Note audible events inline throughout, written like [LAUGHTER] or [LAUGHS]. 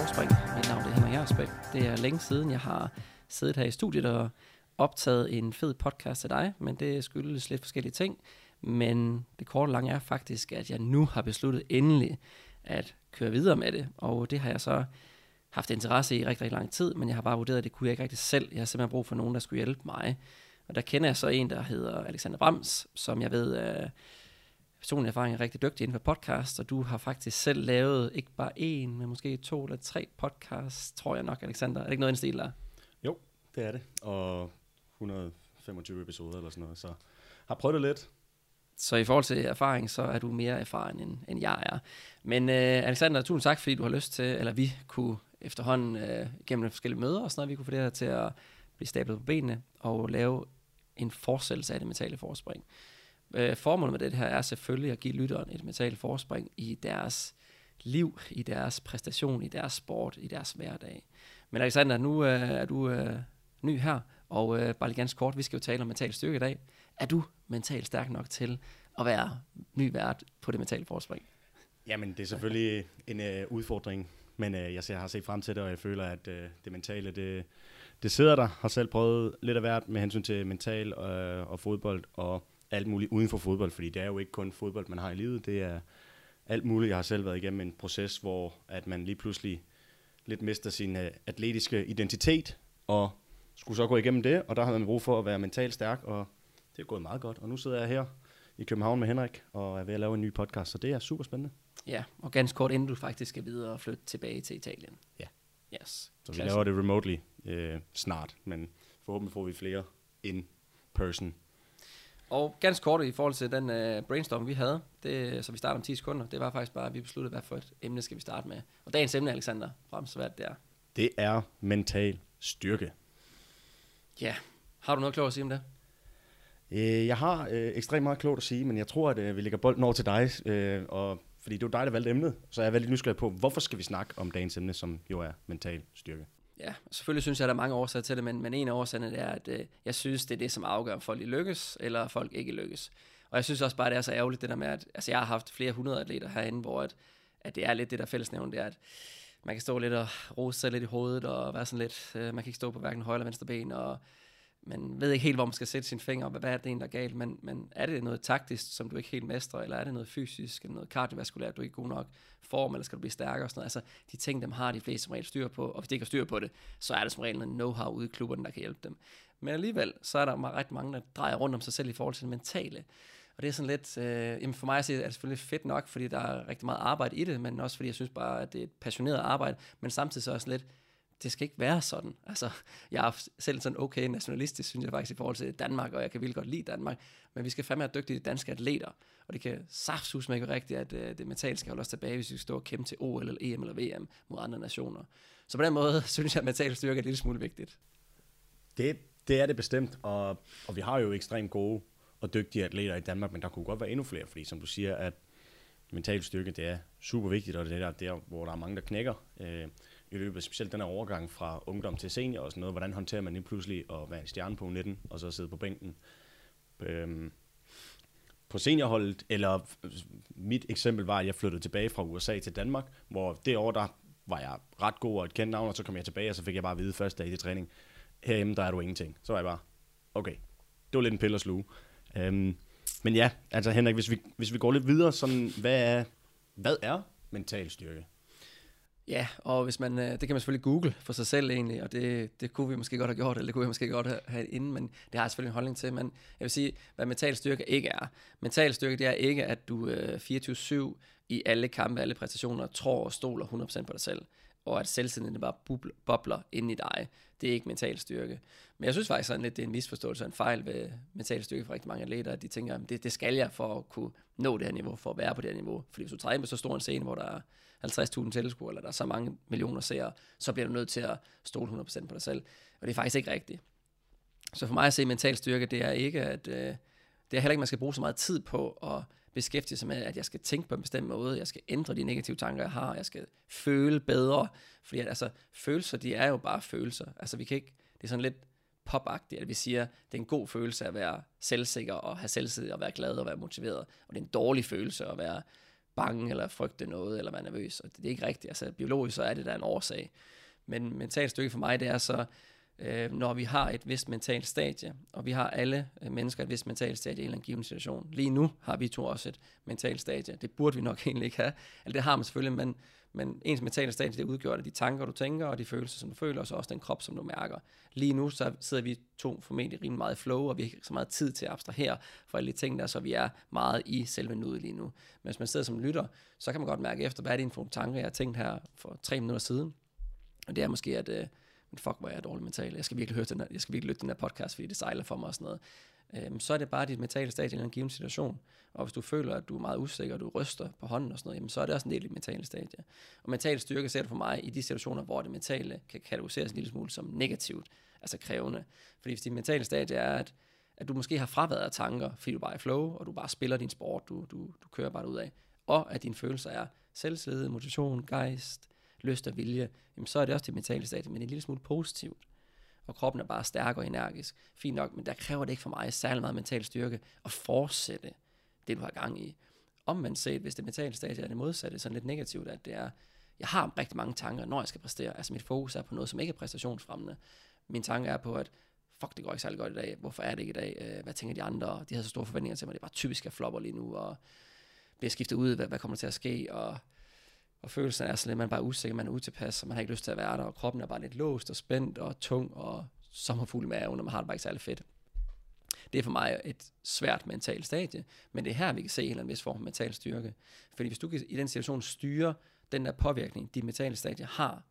Forspring. Mit navn er Henrik Jersbæk. Det er længe siden, jeg har siddet her i studiet og optaget en fed podcast til dig, men det skyldes lidt forskellige ting. Men det korte og lange er faktisk, at jeg nu har besluttet endelig at køre videre med det, og det har jeg så haft interesse i rigtig, rigtig lang tid, men jeg har bare vurderet, at det kunne jeg ikke rigtig selv. Jeg har simpelthen brug for nogen, der skulle hjælpe mig. Og der kender jeg så en, der hedder Alexander Brams, som jeg ved Øh, personlig erfaring er rigtig dygtig inden for podcast, og du har faktisk selv lavet ikke bare en, men måske to eller tre podcasts, tror jeg nok, Alexander. Er det ikke noget i stil der? Jo, det er det. Og 125 episoder eller sådan noget, så har prøvet det lidt. Så i forhold til erfaring, så er du mere erfaren, end, end jeg er. Men uh, Alexander, tusind tak, fordi du har lyst til, eller vi kunne efterhånden uh, gennem forskellige møder og sådan noget, vi kunne få det her til at blive stablet på benene og lave en fortsættelse af det mentale forspring. Uh, formålet med det her er selvfølgelig at give lytteren et mentalt forspring i deres liv, i deres præstation, i deres sport, i deres hverdag. Men Alexander, nu øh, er du øh, ny her, og bare lige ganske kort, vi skal jo tale om mental styrke i dag. Er du mentalt stærk nok til at være ny vært på det mentale forspring? Jamen, det er selvfølgelig en øh, udfordring, men øh, jeg har set frem til det, og jeg føler, at øh, det mentale, det, det sidder der. Har selv prøvet lidt af hvert med hensyn til mental øh, og fodbold, og alt muligt uden for fodbold, fordi det er jo ikke kun fodbold, man har i livet, det er alt muligt. Jeg har selv været igennem en proces, hvor at man lige pludselig lidt mister sin øh, atletiske identitet, og skulle så gå igennem det, og der har man brug for at være mentalt stærk, og det er gået meget godt. Og nu sidder jeg her i København med Henrik, og er ved at lave en ny podcast, så det er super spændende. Ja, og ganske kort inden du faktisk skal videre og flytte tilbage til Italien. Ja. Yes. Så vi laver det remotely øh, snart, men forhåbentlig får vi flere in person. Og ganske kort i forhold til den uh, brainstorm, vi havde, det, så vi starter om 10 sekunder, det var faktisk bare, at vi besluttede, hvad for et emne skal vi starte med. Og dagens emne, Alexander, frem hvad det er. Det er mental styrke. Ja, har du noget klogt at sige om det? Øh, jeg har øh, ekstremt meget klogt at sige, men jeg tror, at øh, vi lægger bolden over til dig, øh, og, fordi det er dig, der valgte emnet, så jeg er veldig nysgerrig på, hvorfor skal vi snakke om dagens emne, som jo er mental styrke? Ja, selvfølgelig synes jeg, at der er mange årsager til det, men, men en af årsagerne er, at øh, jeg synes, det er det, som afgør, om folk lykkes, eller folk ikke lykkes. Og jeg synes også bare, det er så ærgerligt, det der med, at altså, jeg har haft flere hundrede atleter herinde, hvor at, at det er lidt det der fællesnævn, det er, at man kan stå lidt og rose sig lidt i hovedet, og være sådan lidt, øh, man kan ikke stå på hverken højre eller venstre ben, og man ved ikke helt, hvor man skal sætte sin finger op, hvad er det egentlig, der er galt, men, men er det noget taktisk, som du ikke helt mestrer, eller er det noget fysisk, eller noget kardiovaskulært, du ikke er god nok form, eller skal du blive stærkere og sådan noget. Altså, de ting, dem har de fleste som regel styr på, og hvis de ikke har styr på det, så er det som regel noget know-how ude i klubberne, der kan hjælpe dem. Men alligevel, så er der ret mange, der drejer rundt om sig selv i forhold til det mentale. Og det er sådan lidt, øh, jamen for mig at se, er det selvfølgelig fedt nok, fordi der er rigtig meget arbejde i det, men også fordi jeg synes bare, at det er et passioneret arbejde, men samtidig så også lidt, det skal ikke være sådan. Altså, jeg er selv sådan okay nationalistisk, synes jeg faktisk, i forhold til Danmark, og jeg kan vildt godt lide Danmark, men vi skal fandme have dygtige danske atleter, og det kan saftsus ikke rigtigt, at uh, det mentale skal holde os tilbage, hvis vi skal stå og kæmpe til OL eller EM eller VM mod andre nationer. Så på den måde [LAUGHS] synes jeg, at mental styrke er en lille smule vigtigt. Det, det er det bestemt, og, og vi har jo ekstremt gode og dygtige atleter i Danmark, men der kunne godt være endnu flere, fordi som du siger, at mental styrke, det er super vigtigt, og det er der, der hvor der er mange, der knækker. Øh, i løbet af specielt den her overgang fra ungdom til senior og sådan noget. Hvordan håndterer man lige pludselig at være en stjerne på 19 og så sidde på bænken? Øhm, på seniorholdet, eller mit eksempel var, at jeg flyttede tilbage fra USA til Danmark, hvor det år, der var jeg ret god og et kendt navn, og så kom jeg tilbage, og så fik jeg bare at vide første dag i træning, herhjemme, der er du ingenting. Så var jeg bare, okay, det var lidt en pille at sluge. Øhm, men ja, altså Henrik, hvis vi, hvis vi går lidt videre, sådan, hvad er, hvad er mental styrke? Ja, og hvis man, øh, det kan man selvfølgelig google for sig selv egentlig, og det, det kunne vi måske godt have gjort, eller det kunne vi måske godt have, have inden, men det har jeg selvfølgelig en holdning til. Men jeg vil sige, hvad mental styrke ikke er. Mental styrke, det er ikke, at du øh, 24-7 i alle kampe, alle præstationer, tror og stoler 100% på dig selv, og at selvtilliden bare bubler, bobler ind i dig. Det er ikke mental styrke. Men jeg synes faktisk sådan lidt, det er en misforståelse og en fejl ved mental styrke for rigtig mange atleter, at de tænker, at det, det skal jeg for at kunne nå det her niveau, for at være på det her niveau. Fordi hvis du træder med så stor en scene, hvor der er 50.000 tilskuere, eller der er så mange millioner seere, så bliver du nødt til at stole 100% på dig selv. Og det er faktisk ikke rigtigt. Så for mig at se mental styrke, det er ikke, at øh, det er heller ikke, at man skal bruge så meget tid på at beskæftige sig med, at jeg skal tænke på en bestemt måde, jeg skal ændre de negative tanker, jeg har, jeg skal føle bedre, fordi at, altså, følelser, de er jo bare følelser. Altså vi kan ikke, det er sådan lidt popagtigt, at vi siger, det er en god følelse at være selvsikker og have selvsikker og være glad og være motiveret, og det er en dårlig følelse at være bange, eller frygte noget, eller være nervøs. Og det, det er ikke rigtigt. Altså, biologisk så er det der en årsag. Men mentalt stykke for mig, det er så, øh, når vi har et vist mentalt stadie, og vi har alle øh, mennesker et vist mentalt stadie i en eller anden given situation. Lige nu har vi to også et mentalt stadie. Det burde vi nok [LAUGHS] egentlig ikke have. Altså, det har man selvfølgelig, men, men ens mentale stadie, det udgør det de tanker, du tænker, og de følelser, som du føler, og så også den krop, som du mærker. Lige nu så sidder vi to formentlig rimelig meget i flow, og vi har ikke så meget tid til at abstrahere for alle de ting der, så vi er meget i selve nuet lige nu. Men hvis man sidder som lytter, så kan man godt mærke efter, hvad er det for nogle tanker, jeg har tænkt her for tre minutter siden. Og det er måske, at øh, men fuck, hvor er jeg dårlig mental. Jeg skal virkelig høre den her, jeg skal virkelig lytte den her podcast, fordi det sejler for mig og sådan noget. Øhm, så er det bare dit mentale stadie i en given situation. Og hvis du føler, at du er meget usikker, og du ryster på hånden og sådan noget, jamen, så er det også en del af dit mentale stadie. Og mental styrke ser du for mig i de situationer, hvor det mentale kan kategoriseres en lille smule som negativt, altså krævende. Fordi hvis dit mentale stadie er, at, at du måske har fraværet af tanker, fordi du bare er i flow, og du bare spiller din sport, du, du, du kører bare ud af, og at dine følelser er selvtillid, motivation, gejst, lyst og vilje, jamen så er det også det mentale stadie, men en lille smule positivt. Og kroppen er bare stærk og energisk. Fint nok, men der kræver det ikke for mig særlig meget mental styrke at fortsætte det, du har gang i. Om man set, hvis det mentale stadie er det modsatte, sådan lidt negativt, at det er, jeg har rigtig mange tanker, når jeg skal præstere. Altså mit fokus er på noget, som ikke er præstationsfremmende. Min tanke er på, at fuck, det går ikke særlig godt i dag. Hvorfor er det ikke i dag? Øh, hvad tænker de andre? De har så store forventninger til mig. Det er bare typisk, at jeg flopper lige nu, og bliver skiftet ud. Hvad, hvad kommer der til at ske? Og og følelsen er sådan lidt, man er bare usikker, man er utilpas, og man har ikke lyst til at være der, og kroppen er bare lidt låst og spændt og tung og sommerfugl i maven, og man har det bare ikke særlig fedt. Det er for mig et svært mentalt stadie, men det er her, vi kan se en eller anden vis form for mental styrke. Fordi hvis du kan i den situation styre den der påvirkning, dit mentale stadie har,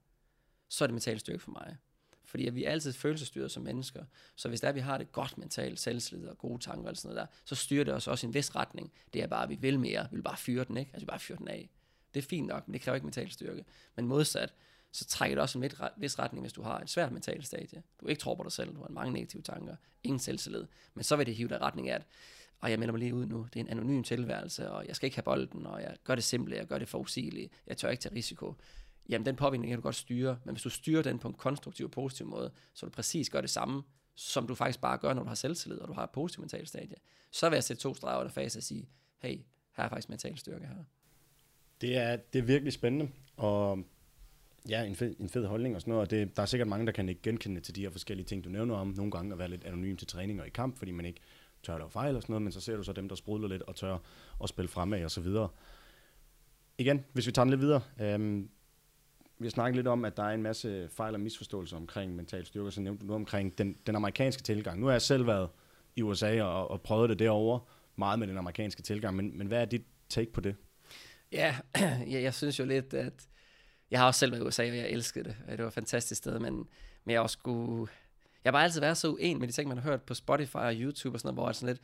så er det mental styrke for mig. Fordi at vi er altid følelsesstyret som mennesker. Så hvis der vi har det godt mentalt, selvslid og gode tanker og sådan noget der, så styrer det os også i en vis retning. Det er bare, at vi vil mere. Vi vil bare fyre den, ikke? Altså vi bare fyre den af. Det er fint nok, men det kræver ikke mental styrke. Men modsat, så trækker det også en vis retning, hvis du har et svært mentalt stadie. Du ikke tror på dig selv, du har mange negative tanker, ingen selvtillid. Men så vil det hive dig i retning af, at og jeg melder mig lige ud nu, det er en anonym tilværelse, og jeg skal ikke have bolden, og jeg gør det simple, jeg gør det forudsigeligt, jeg tør ikke tage risiko. Jamen den påvirkning kan du godt styre, men hvis du styrer den på en konstruktiv og positiv måde, så du præcis gør det samme, som du faktisk bare gør, når du har selvtillid, og du har et positivt mentalt stadie, så vil jeg sætte to streger under fase og sige, hey, her er faktisk mental styrke her. Det er, det er virkelig spændende, og ja, en fed, en fed holdning og sådan noget, og det, der er sikkert mange, der kan ikke genkende til de her forskellige ting, du nævner om. Nogle gange at være lidt anonym til træning og i kamp, fordi man ikke tør at lave fejl og sådan noget, men så ser du så dem, der sprudler lidt og tør at spille fremad og så videre. Igen, hvis vi tager den lidt videre, øhm, vi har snakket lidt om, at der er en masse fejl og misforståelser omkring mental styrke, så nævnte du noget omkring den, den amerikanske tilgang. Nu har jeg selv været i USA og, og prøvet det derovre, meget med den amerikanske tilgang, men, men hvad er dit take på det? Ja, [CLEARS THROAT] jeg, jeg synes jo lidt, at jeg har også selv været i USA, og jeg elskede det. Det var et fantastisk sted, men, men jeg også skulle... Jeg har bare altid været så uenig med de ting, man har hørt på Spotify og YouTube og sådan noget, hvor det sådan lidt,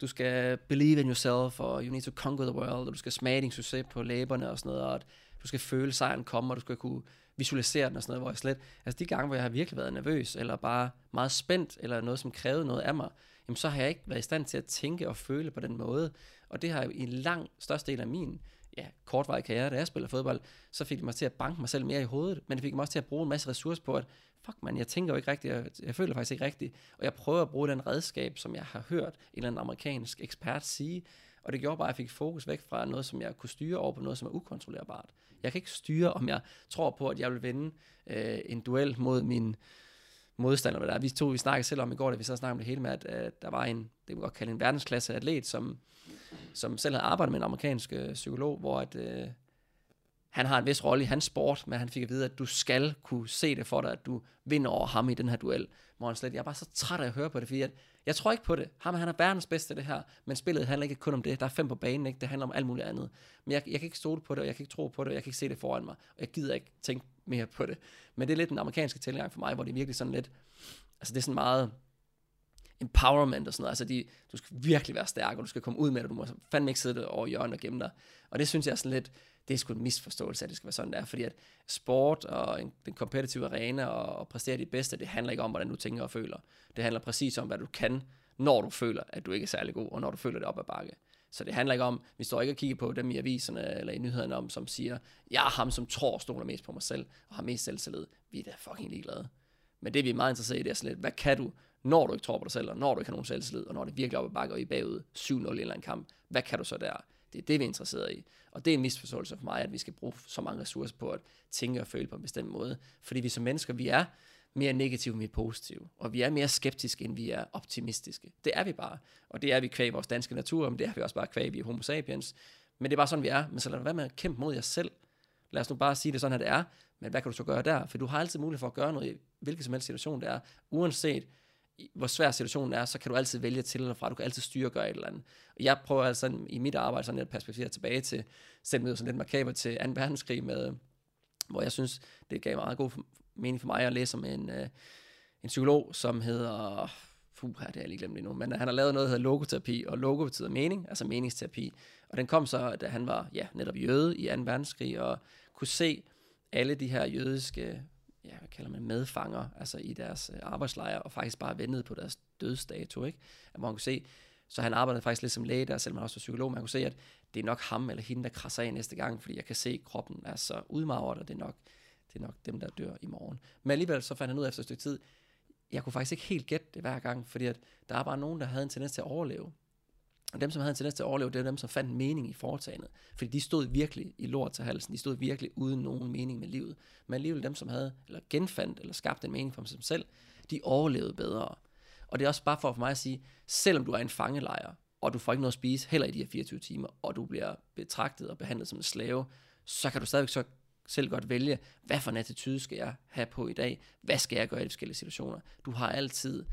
du skal believe in yourself, og you need to conquer the world, og du skal smage din succes på læberne og sådan noget, og du skal føle sejren komme, og du skal kunne visualisere den og sådan noget, hvor jeg slet, altså de gange, hvor jeg har virkelig været nervøs, eller bare meget spændt, eller noget, som krævede noget af mig, jamen så har jeg ikke været i stand til at tænke og føle på den måde, og det har jo i en lang største del af min ja, kortvarig karriere, da jeg spiller fodbold, så fik det mig til at banke mig selv mere i hovedet, men det fik mig også til at bruge en masse ressourcer på, at fuck man, jeg tænker jo ikke rigtigt, jeg, jeg føler faktisk ikke rigtigt, og jeg prøver at bruge den redskab, som jeg har hørt en eller anden amerikansk ekspert sige, og det gjorde bare, at jeg fik fokus væk fra noget, som jeg kunne styre over på noget, som er ukontrollerbart. Jeg kan ikke styre, om jeg tror på, at jeg vil vinde øh, en duel mod min modstander. Hvad der. Vi to, vi snakkede selv om i går, da vi så snakkede om det hele med, at, at der var en, det kan godt kalde en verdensklasse atlet, som som selv havde arbejdet med en amerikansk øh, psykolog, hvor at, øh, han har en vis rolle i hans sport, men han fik at vide, at du skal kunne se det for dig, at du vinder over ham i den her duel. Hvor han slet, jeg er bare så træt af at høre på det, fordi at, jeg tror ikke på det. Ham han er verdens bedste det her, men spillet handler ikke kun om det. Der er fem på banen, ikke? det handler om alt muligt andet. Men jeg, jeg kan ikke stole på det, og jeg kan ikke tro på det, og jeg kan ikke se det foran mig, og jeg gider ikke tænke mere på det. Men det er lidt den amerikanske tilgang for mig, hvor det er virkelig sådan lidt, altså det er sådan meget, empowerment og sådan noget. Altså, de, du skal virkelig være stærk, og du skal komme ud med det. Du må fandme ikke sidde over hjørnet og gemme dig. Og det synes jeg er sådan lidt, det er sgu en misforståelse, at det skal være sådan der. Fordi at sport og en, den kompetitive arena og, og præstere dit bedste, det handler ikke om, hvordan du tænker og føler. Det handler præcis om, hvad du kan, når du føler, at du ikke er særlig god, og når du føler det op ad bakke. Så det handler ikke om, vi står ikke og kigger på dem i aviserne eller i nyhederne om, som siger, jeg er ham, som tror stoler mest på mig selv, og har mest selvtillid. Vi er da fucking ligeglade. Men det vi er meget interesseret i, det er sådan lidt, hvad kan du, når du ikke tror på dig selv, og når du ikke har nogen selvtillid, og når det virkelig op ad bakke, og I bagud 7-0 i en eller anden kamp, hvad kan du så der? Det Det er det, vi er interesseret i. Og det er en misforståelse for mig, at vi skal bruge så mange ressourcer på at tænke og føle på en bestemt måde. Fordi vi som mennesker, vi er mere negative end vi er positive. Og vi er mere skeptiske, end vi er optimistiske. Det er vi bare. Og det er vi kvæg vores danske natur, men det er vi også bare kvæg vi er homo sapiens. Men det er bare sådan, vi er. Men så lad være med at kæmpe mod jer selv. Lad os nu bare sige det sådan, at det er. Men hvad kan du så gøre der? For du har altid mulighed for at gøre noget i hvilken som helst situation det er. Uanset hvor svær situationen er, så kan du altid vælge til eller fra. Du kan altid styre og gøre et eller andet. Og jeg prøver altså i mit arbejde sådan et perspektiv tilbage til, selv med sådan lidt makaber til 2. verdenskrig, med, hvor jeg synes, det gav meget god mening for mig at læse om en, øh, en psykolog, som hedder, fuh, det har jeg lige glemt endnu. nu, men øh, han har lavet noget, der hedder logoterapi, og logo betyder mening, altså meningsterapi. Og den kom så, da han var ja, netop jøde i 2. verdenskrig, og kunne se alle de her jødiske ja, hvad kalder man, medfanger, altså i deres øh, arbejdslejre, og faktisk bare ventede på deres dødsdato, ikke? At man kunne se, så han arbejdede faktisk lidt som læge der, selvom han også var psykolog, man kunne se, at det er nok ham eller hende, der krasser af næste gang, fordi jeg kan se, at kroppen er så udmagret, og det er nok, det er nok dem, der dør i morgen. Men alligevel så fandt han ud af efter et stykke tid, jeg kunne faktisk ikke helt gætte det hver gang, fordi at der er bare nogen, der havde en tendens til at overleve. Og dem, som havde en tendens til at overleve, det er dem, som fandt mening i foretagendet. Fordi de stod virkelig i lort til halsen. De stod virkelig uden nogen mening med livet. Men alligevel dem, som havde, eller genfandt, eller skabt en mening for sig selv, de overlevede bedre. Og det er også bare for, for mig at sige, selvom du er en fangelejr, og du får ikke noget at spise, heller i de her 24 timer, og du bliver betragtet og behandlet som en slave, så kan du stadigvæk så selv godt vælge, hvad for en attitude skal jeg have på i dag? Hvad skal jeg gøre i de forskellige situationer? Du har altid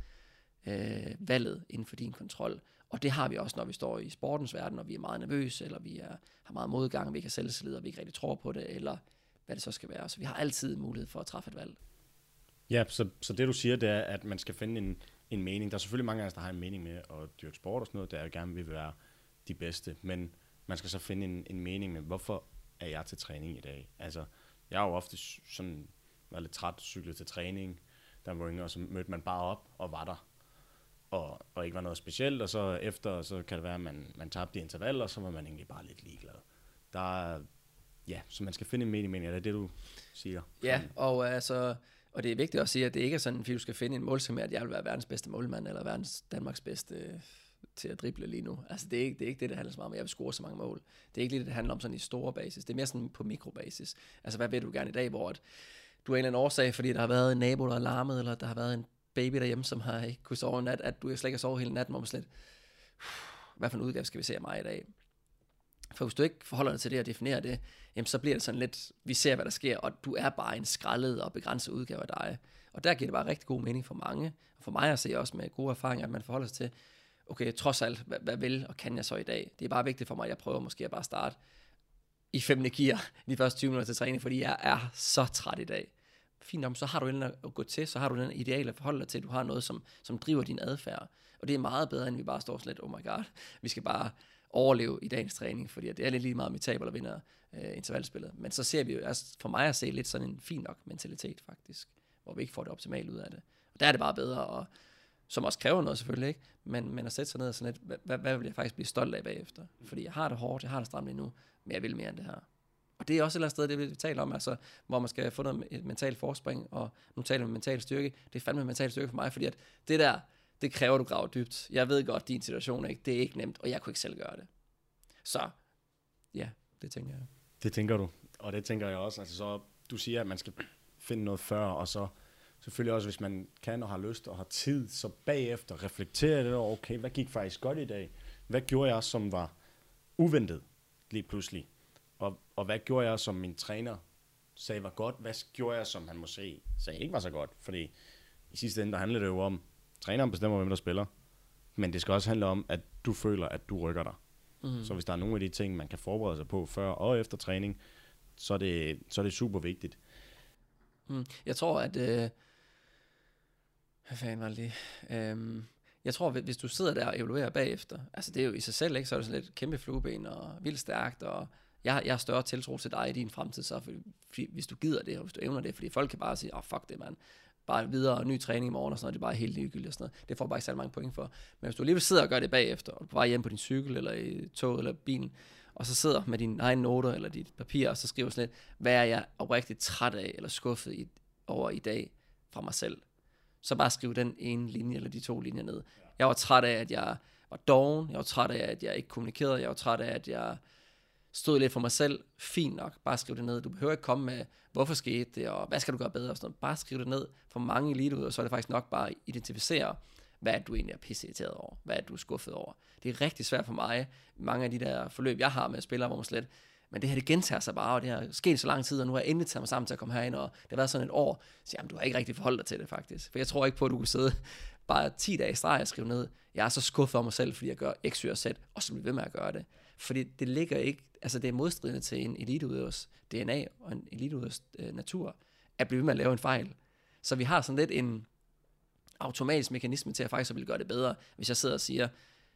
øh, valget inden for din kontrol. Og det har vi også, når vi står i sportens verden, og vi er meget nervøse, eller vi er, har meget modgang, vi ikke har selvtillid, og vi ikke rigtig tror på det, eller hvad det så skal være. Så vi har altid mulighed for at træffe et valg. Ja, så, så det du siger, det er, at man skal finde en, en mening. Der er selvfølgelig mange af os, der har en mening med at dyrke sport og sådan noget, der gerne vil være de bedste, men man skal så finde en, en mening med, hvorfor er jeg til træning i dag? Altså, jeg har jo ofte sådan været lidt træt, cyklet til træning, der var yngre, og så mødte man bare op og var der og, og ikke var noget specielt, og så efter, så kan det være, at man, man tabte i intervaller, og så var man egentlig bare lidt ligeglad. Der er, ja, så man skal finde en mening med det, er det, du siger? Ja, og altså, og det er vigtigt at sige, at det ikke er sådan, at du skal finde en målsætning, at jeg vil være verdens bedste målmand, eller verdens Danmarks bedste til at drible lige nu. Altså, det er, ikke, det er ikke det, det handler så meget om, at jeg vil score så mange mål. Det er ikke lige det, det handler om sådan i store basis. Det er mere sådan på mikrobasis. Altså, hvad ved du gerne i dag, hvor at du er en eller anden årsag, fordi der har været en nabo, der har larmet, eller der har været en baby derhjemme, som har ikke kunne sove en nat, at du slet ikke har sovet hele natten, hvor man slet, hvad for en udgave skal vi se af mig i dag? For hvis du ikke forholder dig til det og definerer det, jamen så bliver det sådan lidt, vi ser, hvad der sker, og du er bare en skrællet og begrænset udgave af dig. Og der giver det bare rigtig god mening for mange, og for mig at se også med gode erfaringer, at man forholder sig til, okay, trods alt, hvad, hvad vil og kan jeg så i dag? Det er bare vigtigt for mig, at jeg prøver måske at bare starte i femte gear [LAUGHS] de første 20 minutter til træning, fordi jeg er så træt i dag fint om, så har du en at gå til, så har du den ideale at forholde dig til, du har noget, som, som driver din adfærd. Og det er meget bedre, end vi bare står slet, oh my god, vi skal bare overleve i dagens træning, fordi det er lidt lige meget, om vi taber eller vinder øh, intervalspillet. Men så ser vi jo, altså for mig at se lidt sådan en fin nok mentalitet faktisk, hvor vi ikke får det optimale ud af det. Og der er det bare bedre, at som også kræver noget selvfølgelig, ikke? Men, men at sætte sig ned og sådan lidt, hvad, hvad vil jeg faktisk blive stolt af bagefter? Fordi jeg har det hårdt, jeg har det stramt lige nu, men jeg vil mere end det her. Og det er også et eller andet sted, det vi taler om, altså, hvor man skal få noget et mentalt forspring, og nu taler vi om mental styrke. Det er fandme mental styrke for mig, fordi at det der, det kræver, du graver dybt. Jeg ved godt, din situation ikke, det er ikke nemt, og jeg kunne ikke selv gøre det. Så, ja, det tænker jeg. Det tænker du, og det tænker jeg også. Altså, så, du siger, at man skal finde noget før, og så selvfølgelig også, hvis man kan og har lyst og har tid, så bagefter reflektere det over, okay, hvad gik faktisk godt i dag? Hvad gjorde jeg, som var uventet lige pludselig? Og, og hvad gjorde jeg, som min træner sagde var godt? Hvad gjorde jeg, som han måske sagde ikke var så godt? Fordi i sidste ende, der handler det jo om, træneren bestemmer, hvem der spiller. Men det skal også handle om, at du føler, at du rykker dig. Mm. Så hvis der er nogle af de ting, man kan forberede sig på før og efter træning, så er det, så er det super vigtigt. Mm. Jeg tror, at... Øh, hvad fanden var det lige? Øhm, jeg tror, hvis du sidder der og evaluerer bagefter, altså det er jo i sig selv, ikke, så er det sådan lidt kæmpe flueben og vildt stærkt, og jeg, jeg har større tiltro til dig i din fremtid, så fordi, fordi, hvis du gider det, og hvis du evner det, fordi folk kan bare sige, åh oh, fuck det mand, bare videre, ny træning i morgen og sådan noget, det er bare helt ligegyldigt og sådan noget. Det får bare ikke særlig mange point for. Men hvis du alligevel sidder og gør det bagefter, og du er på vej hjem på din cykel, eller i toget, eller bilen, og så sidder med dine egne noter, eller dit papir, og så skriver sådan lidt, hvad er jeg oprigtigt træt af, eller skuffet i, over i dag fra mig selv. Så bare skriv den ene linje, eller de to linjer ned. Jeg var træt af, at jeg var doven, jeg var træt af, at jeg ikke kommunikerede, jeg var træt af, at jeg stod lidt for mig selv. Fint nok, bare skriv det ned. Du behøver ikke komme med, hvorfor skete det, og hvad skal du gøre bedre, og sådan noget. Bare skriv det ned. For mange i ud, og så er det faktisk nok bare at identificere, hvad du egentlig er pisse over? Hvad du er skuffet over? Det er rigtig svært for mig, mange af de der forløb, jeg har med spillere, hvor man slet, men det her, det gentager sig bare, og det har sket så lang tid, og nu har jeg endelig taget mig sammen til at komme herind, og det har været sådan et år, så jamen, du har ikke rigtig forholdt dig til det faktisk. For jeg tror ikke på, at du kunne sidde bare 10 dage i streg og skrive ned, jeg er så skuffet over mig selv, fordi jeg gør X, Y og Z, og så bliver ved med at gøre det. Fordi det ligger ikke, altså det er modstridende til en eliteudøvers DNA og en eliteudøvers øh, natur, at blive ved med at lave en fejl. Så vi har sådan lidt en automatisk mekanisme til at faktisk at ville gøre det bedre, hvis jeg sidder og siger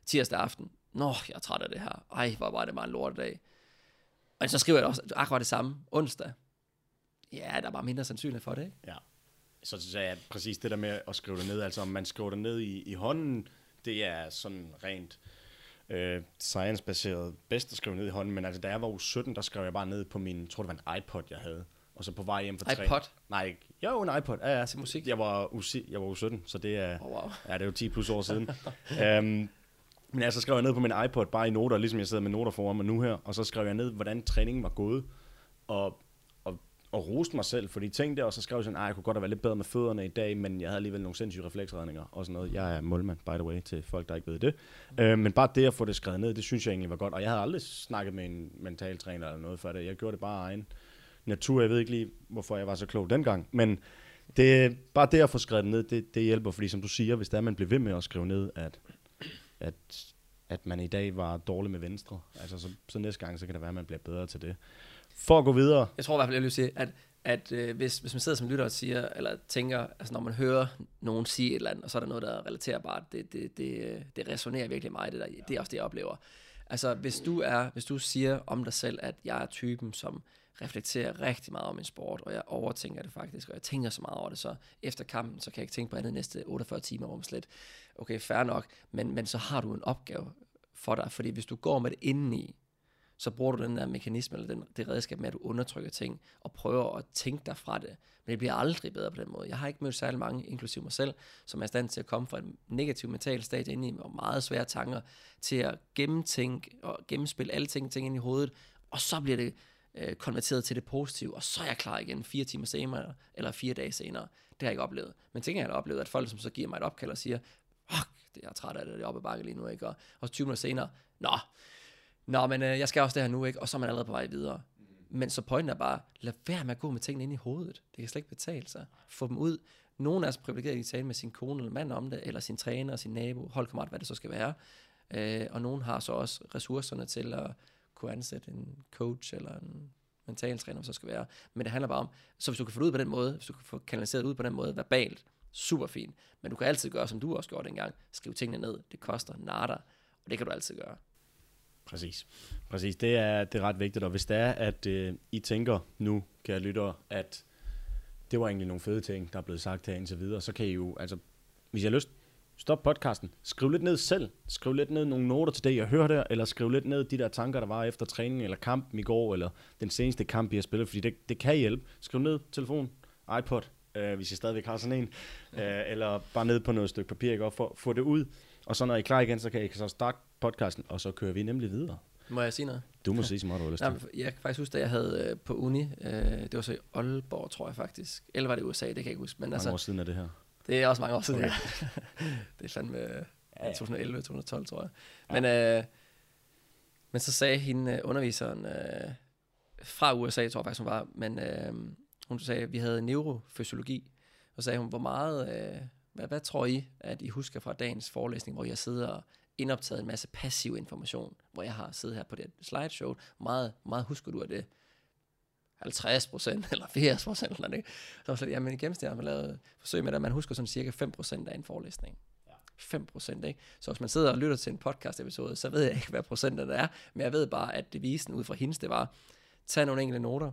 tirsdag aften, Nå, jeg er træt af det her. Ej, hvor var det bare en lortedag. Og så skriver jeg også akkurat det samme onsdag. Ja, der er bare mindre sandsynlighed for det, ikke? Ja. Så jeg, at præcis det der med at skrive det ned, altså om man skriver det ned i, i hånden, det er sådan rent øh, science-baseret bedst at skrive ned i hånden, men altså da jeg var uge 17, der skrev jeg bare ned på min, tror det var en iPod, jeg havde. Og så på vej hjem fra iPod? Nej, ikke. Jo, en iPod. Ja, ja. Til musik? Jeg var, uge, jeg var uge 17, så det er, Oh, wow. ja, det er jo 10 plus år siden. um, [LAUGHS] men jeg så skrev jeg ned på min iPod, bare i noter, ligesom jeg sidder med noter foran mig nu her, og så skrev jeg ned, hvordan træningen var gået, og, og, og roste mig selv for de ting der, og så skrev jeg sådan, jeg kunne godt have været lidt bedre med fødderne i dag, men jeg havde alligevel nogle sindssyge refleksredninger og sådan noget. Jeg er målmand, by the way, til folk, der ikke ved det. Mm. Øh, men bare det at få det skrevet ned, det synes jeg egentlig var godt, og jeg havde aldrig snakket med en mental træner eller noget for det. Jeg gjorde det bare af egen natur. Jeg ved ikke lige, hvorfor jeg var så klog dengang, men det, bare det at få skrevet det ned, det, det hjælper, fordi som du siger, hvis der man bliver ved med at skrive ned, at at, at man i dag var dårlig med venstre. Altså, så, så næste gang, så kan det være, at man bliver bedre til det. For at gå videre. Jeg tror i hvert fald, jeg vil sige, at, at øh, hvis, hvis man sidder som lytter og siger, eller tænker, altså når man hører nogen sige et eller andet, og så er der noget, der er relaterbart, det, det, det, øh, det resonerer virkelig meget, det, der, det er også det, jeg oplever. Altså, hvis du, er, hvis du siger om dig selv, at jeg er typen, som reflekterer rigtig meget om min sport, og jeg overtænker det faktisk, og jeg tænker så meget over det, så efter kampen, så kan jeg ikke tænke på andet næste 48 timer, om slet, okay, fair nok, men, men så har du en opgave for dig, fordi hvis du går med det indeni, så bruger du den der mekanisme, eller den, det redskab med, at du undertrykker ting, og prøver at tænke dig fra det. Men det bliver aldrig bedre på den måde. Jeg har ikke mødt særlig mange, inklusive mig selv, som er i stand til at komme fra en negativ mental stadie ind i, og meget svære tanker, til at gennemtænke og gennemspille alle ting, ting ind i hovedet, og så bliver det øh, konverteret til det positive, og så er jeg klar igen fire timer senere, eller fire dage senere. Det har jeg ikke oplevet. Men tænker jeg har oplevet, at folk som så giver mig et opkald og siger, det er jeg træt af det, det er oppe bakke lige nu, ikke? Og, og 20 minutter senere, nå, nå, men øh, jeg skal også det her nu, ikke? Og så er man allerede på vej videre. Men så pointen er bare, lad være med at gå med tingene ind i hovedet. Det kan slet ikke betale sig. Få dem ud. Nogle er så privilegerede, at de taler med sin kone eller mand om det, eller sin træner, sin nabo, holdkammerat, hvad det så skal være. Øh, og nogle har så også ressourcerne til at kunne ansætte en coach eller en mental træner, så skal være. Men det handler bare om, så hvis du kan få det ud på den måde, hvis du kan få kanaliseret ud på den måde, verbalt, super fint. Men du kan altid gøre, som du også gjorde dengang, skrive tingene ned. Det koster nada, og det kan du altid gøre. Præcis. Præcis. Det er, det er ret vigtigt, og hvis det er, at øh, I tænker nu, kære lyttere, at det var egentlig nogle fede ting, der er blevet sagt her indtil videre, så kan I jo, altså, hvis I har lyst, stop podcasten, skriv lidt ned selv, skriv lidt ned nogle noter til det, jeg hører der, eller skriv lidt ned de der tanker, der var efter træningen, eller kampen i går, eller den seneste kamp, I har spillet, fordi det, det kan hjælpe. Skriv ned, telefon, iPod, øh, hvis I stadigvæk har sådan en, øh, eller bare ned på noget stykke papir, ikke? og få, få det ud, og så når I er klar igen, så kan I så starte podcasten, og så kører vi nemlig videre. Må jeg sige noget? Du må sige så meget, du har lyst til. jeg kan faktisk huske, da jeg havde øh, på uni, øh, det var så i Aalborg, tror jeg faktisk. Eller var det USA, det kan jeg ikke huske. Men Mange altså, år siden er det her. det er også mange år siden, Okay. ja. [LAUGHS] det er fandme øh, ja. 2011, 2012, tror jeg. Men, øh, men så sagde hende øh, underviseren øh, fra USA, tror jeg faktisk hun var, men øh, hun sagde, at vi havde neurofysiologi, og sagde hun, hvor meget, øh, hvad, hvad tror I, at I husker fra dagens forelæsning, hvor jeg sidder og indoptaget en masse passiv information, hvor jeg har siddet her på det slideshow, meget, meget husker du af det? 50 [LAUGHS] procent, eller 80 procent, eller det. Så var jamen i gennemsnit har man lavet forsøg med det, at man husker sådan cirka 5 procent af en forelæsning. 5 procent, ikke? Så hvis man sidder og lytter til en podcast episode, så ved jeg ikke, hvad procenten er, men jeg ved bare, at devisen ud fra hendes, det var, tag nogle enkelte noter,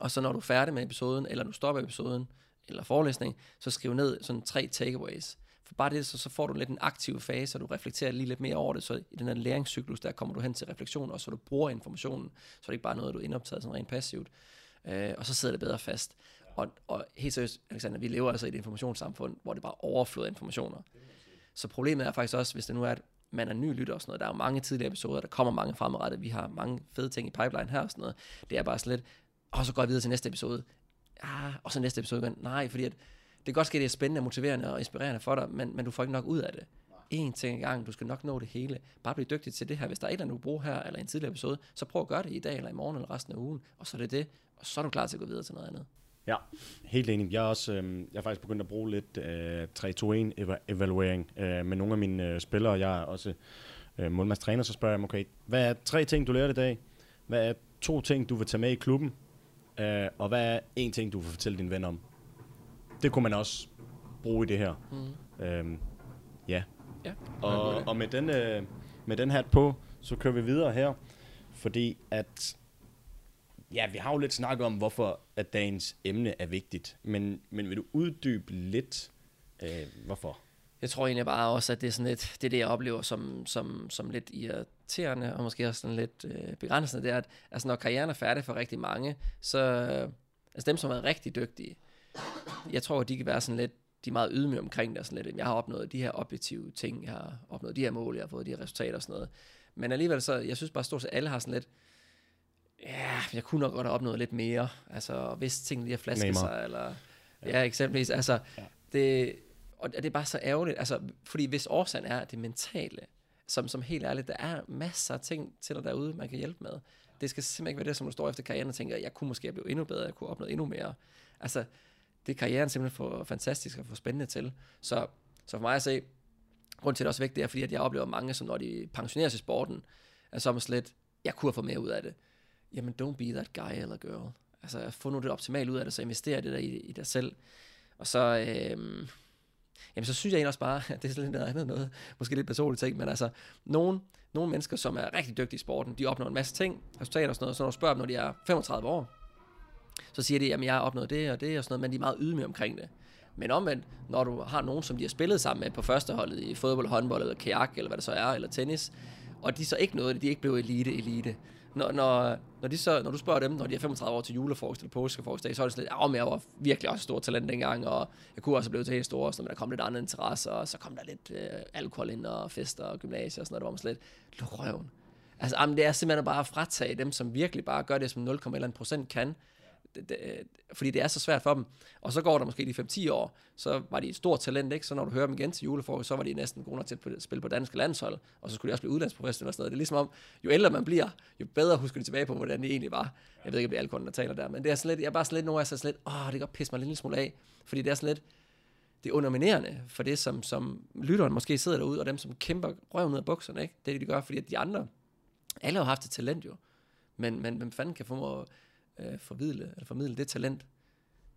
og så når du er færdig med episoden, eller du stopper episoden, eller forelæsning, så skriv ned sådan tre takeaways. For bare det, så, så får du lidt en aktiv fase, og du reflekterer lige lidt mere over det, så i den her læringscyklus, der kommer du hen til refleksion, og så du bruger informationen, så det er ikke bare noget, du indoptager sådan rent passivt. Øh, og så sidder det bedre fast. Og, og helt seriøst, Alexander, vi lever altså i et informationssamfund, hvor det bare overfløder informationer. Så problemet er faktisk også, hvis det nu er, at man er ny lytter og sådan noget. Der er jo mange tidligere episoder, der kommer mange fremadrettet. Vi har mange fede ting i pipeline her og sådan noget. Det er bare sådan lidt, og så går jeg videre til næste episode. Ja, og så næste episode igen. Nej, fordi at, det kan godt ske, at det er spændende, motiverende og inspirerende for dig, men, men du får ikke nok ud af det. En ting i gang, du skal nok nå det hele. Bare blive dygtig til det her. Hvis der er et eller andet, du bruger her, eller en tidligere episode, så prøv at gøre det i dag, eller i morgen, eller resten af ugen, og så er det det, og så er du klar til at gå videre til noget andet. Ja, helt enig. Jeg er også, øh, jeg er faktisk begyndt at bruge lidt øh, 3-2-1-evaluering øh, med nogle af mine øh, spillere. Jeg er også øh, målmandstræner, så spørger jeg dem, okay, hvad er tre ting, du lærte i dag? Hvad er to ting, du vil tage med i klubben? Øh, og hvad er en ting, du vil fortælle din ven om? Det kunne man også bruge i det her. Mm. Øhm, ja. Ja, Og, og med, den, øh, med den hat på, så kører vi videre her. Fordi at, ja, vi har jo lidt snakket om, hvorfor at dagens emne er vigtigt. Men, men vil du uddybe lidt, øh, hvorfor? Jeg tror egentlig bare også, at det er sådan lidt, det er det, jeg oplever som, som, som lidt irriterende, og måske også sådan lidt øh, begrænsende, det er, at altså, når karrieren er færdig for rigtig mange, så øh, altså dem, som er rigtig dygtige, jeg tror, at de kan være sådan lidt, de er meget ydmyge omkring det, og sådan lidt, jeg har opnået de her objektive ting, jeg har opnået de her mål, jeg har fået de her resultater og sådan noget. Men alligevel så, jeg synes bare stort set alle har sådan lidt, ja, jeg kunne nok godt have opnået lidt mere, altså hvis tingene lige har flasket Neymar. sig, eller ja, eksempelvis, altså, Ja. det, og det er bare så ærgerligt, altså, fordi hvis årsagen er det mentale, som, som helt ærligt, der er masser af ting til dig derude, man kan hjælpe med. Det skal simpelthen ikke være det, som du står efter karrieren og tænker, jeg kunne måske blive endnu bedre, jeg kunne opnå endnu mere. Altså, det er karrieren simpelthen for fantastisk og for spændende til. Så, så for mig at se, grund til at det er også vigtigt, det er, fordi at jeg oplever mange, som når de pensioneres i sporten, er så slet, jeg kunne have fået mere ud af det. Jamen, don't be that guy eller girl. Altså, få nu det optimale ud af det, så investere det der i, i dig selv. Og så, øh, jamen, så synes jeg egentlig også bare, [LAUGHS] at det er sådan lidt noget andet noget, måske lidt personligt ting, men altså, nogle, nogle mennesker, som er rigtig dygtige i sporten, de opnår en masse ting, resultater og sådan noget, så når du spørger dem, når de er 35 år, så siger de, at jeg har opnået det og det og sådan noget, men de er meget ydmyge omkring det. Men omvendt, når du har nogen, som de har spillet sammen med på førsteholdet i fodbold, håndbold eller kajak, eller hvad det så er, eller tennis, og de så ikke nåede det, de er ikke blevet elite, elite. Når, når, når, de så, når du spørger dem, når de er 35 år til julefrokost eller påskefrokostdag, så er det sådan lidt, ja, men jeg var virkelig også stor talent dengang, og jeg kunne også have til helt stor, og sådan, men der kom lidt andre interesser, og så kom der lidt øh, alkohol ind, og fester og gymnasier og sådan noget, der var man slet, luk røven. Altså, jamen, det er simpelthen bare at fratage dem, som virkelig bare gør det, som 0,1 procent kan, det, det, øh, fordi det er så svært for dem. Og så går der måske de 5-10 år, så var de et stort talent, ikke? Så når du hører dem igen til julefrokost, så var de næsten gode nok til at spille på danske landshold, og så skulle de også blive udlandsprofessionelle og sådan noget. Det er ligesom om, jo ældre man bliver, jo bedre husker de tilbage på, hvordan det egentlig var. Jeg ved ikke, om det er alkoholen, der taler der, men det er sådan lidt, jeg er bare sådan lidt, nogle af så sådan lidt, åh, det kan godt pisse mig en lille smule af, fordi det er sådan lidt, det er underminerende for det, som, som lytteren måske sidder derude, og dem, som kæmper røven ud af bukserne, ikke? Det er det, de gør, fordi at de andre, alle har haft et talent jo, men, men hvem fanden kan få øh, formidle, eller formidle det talent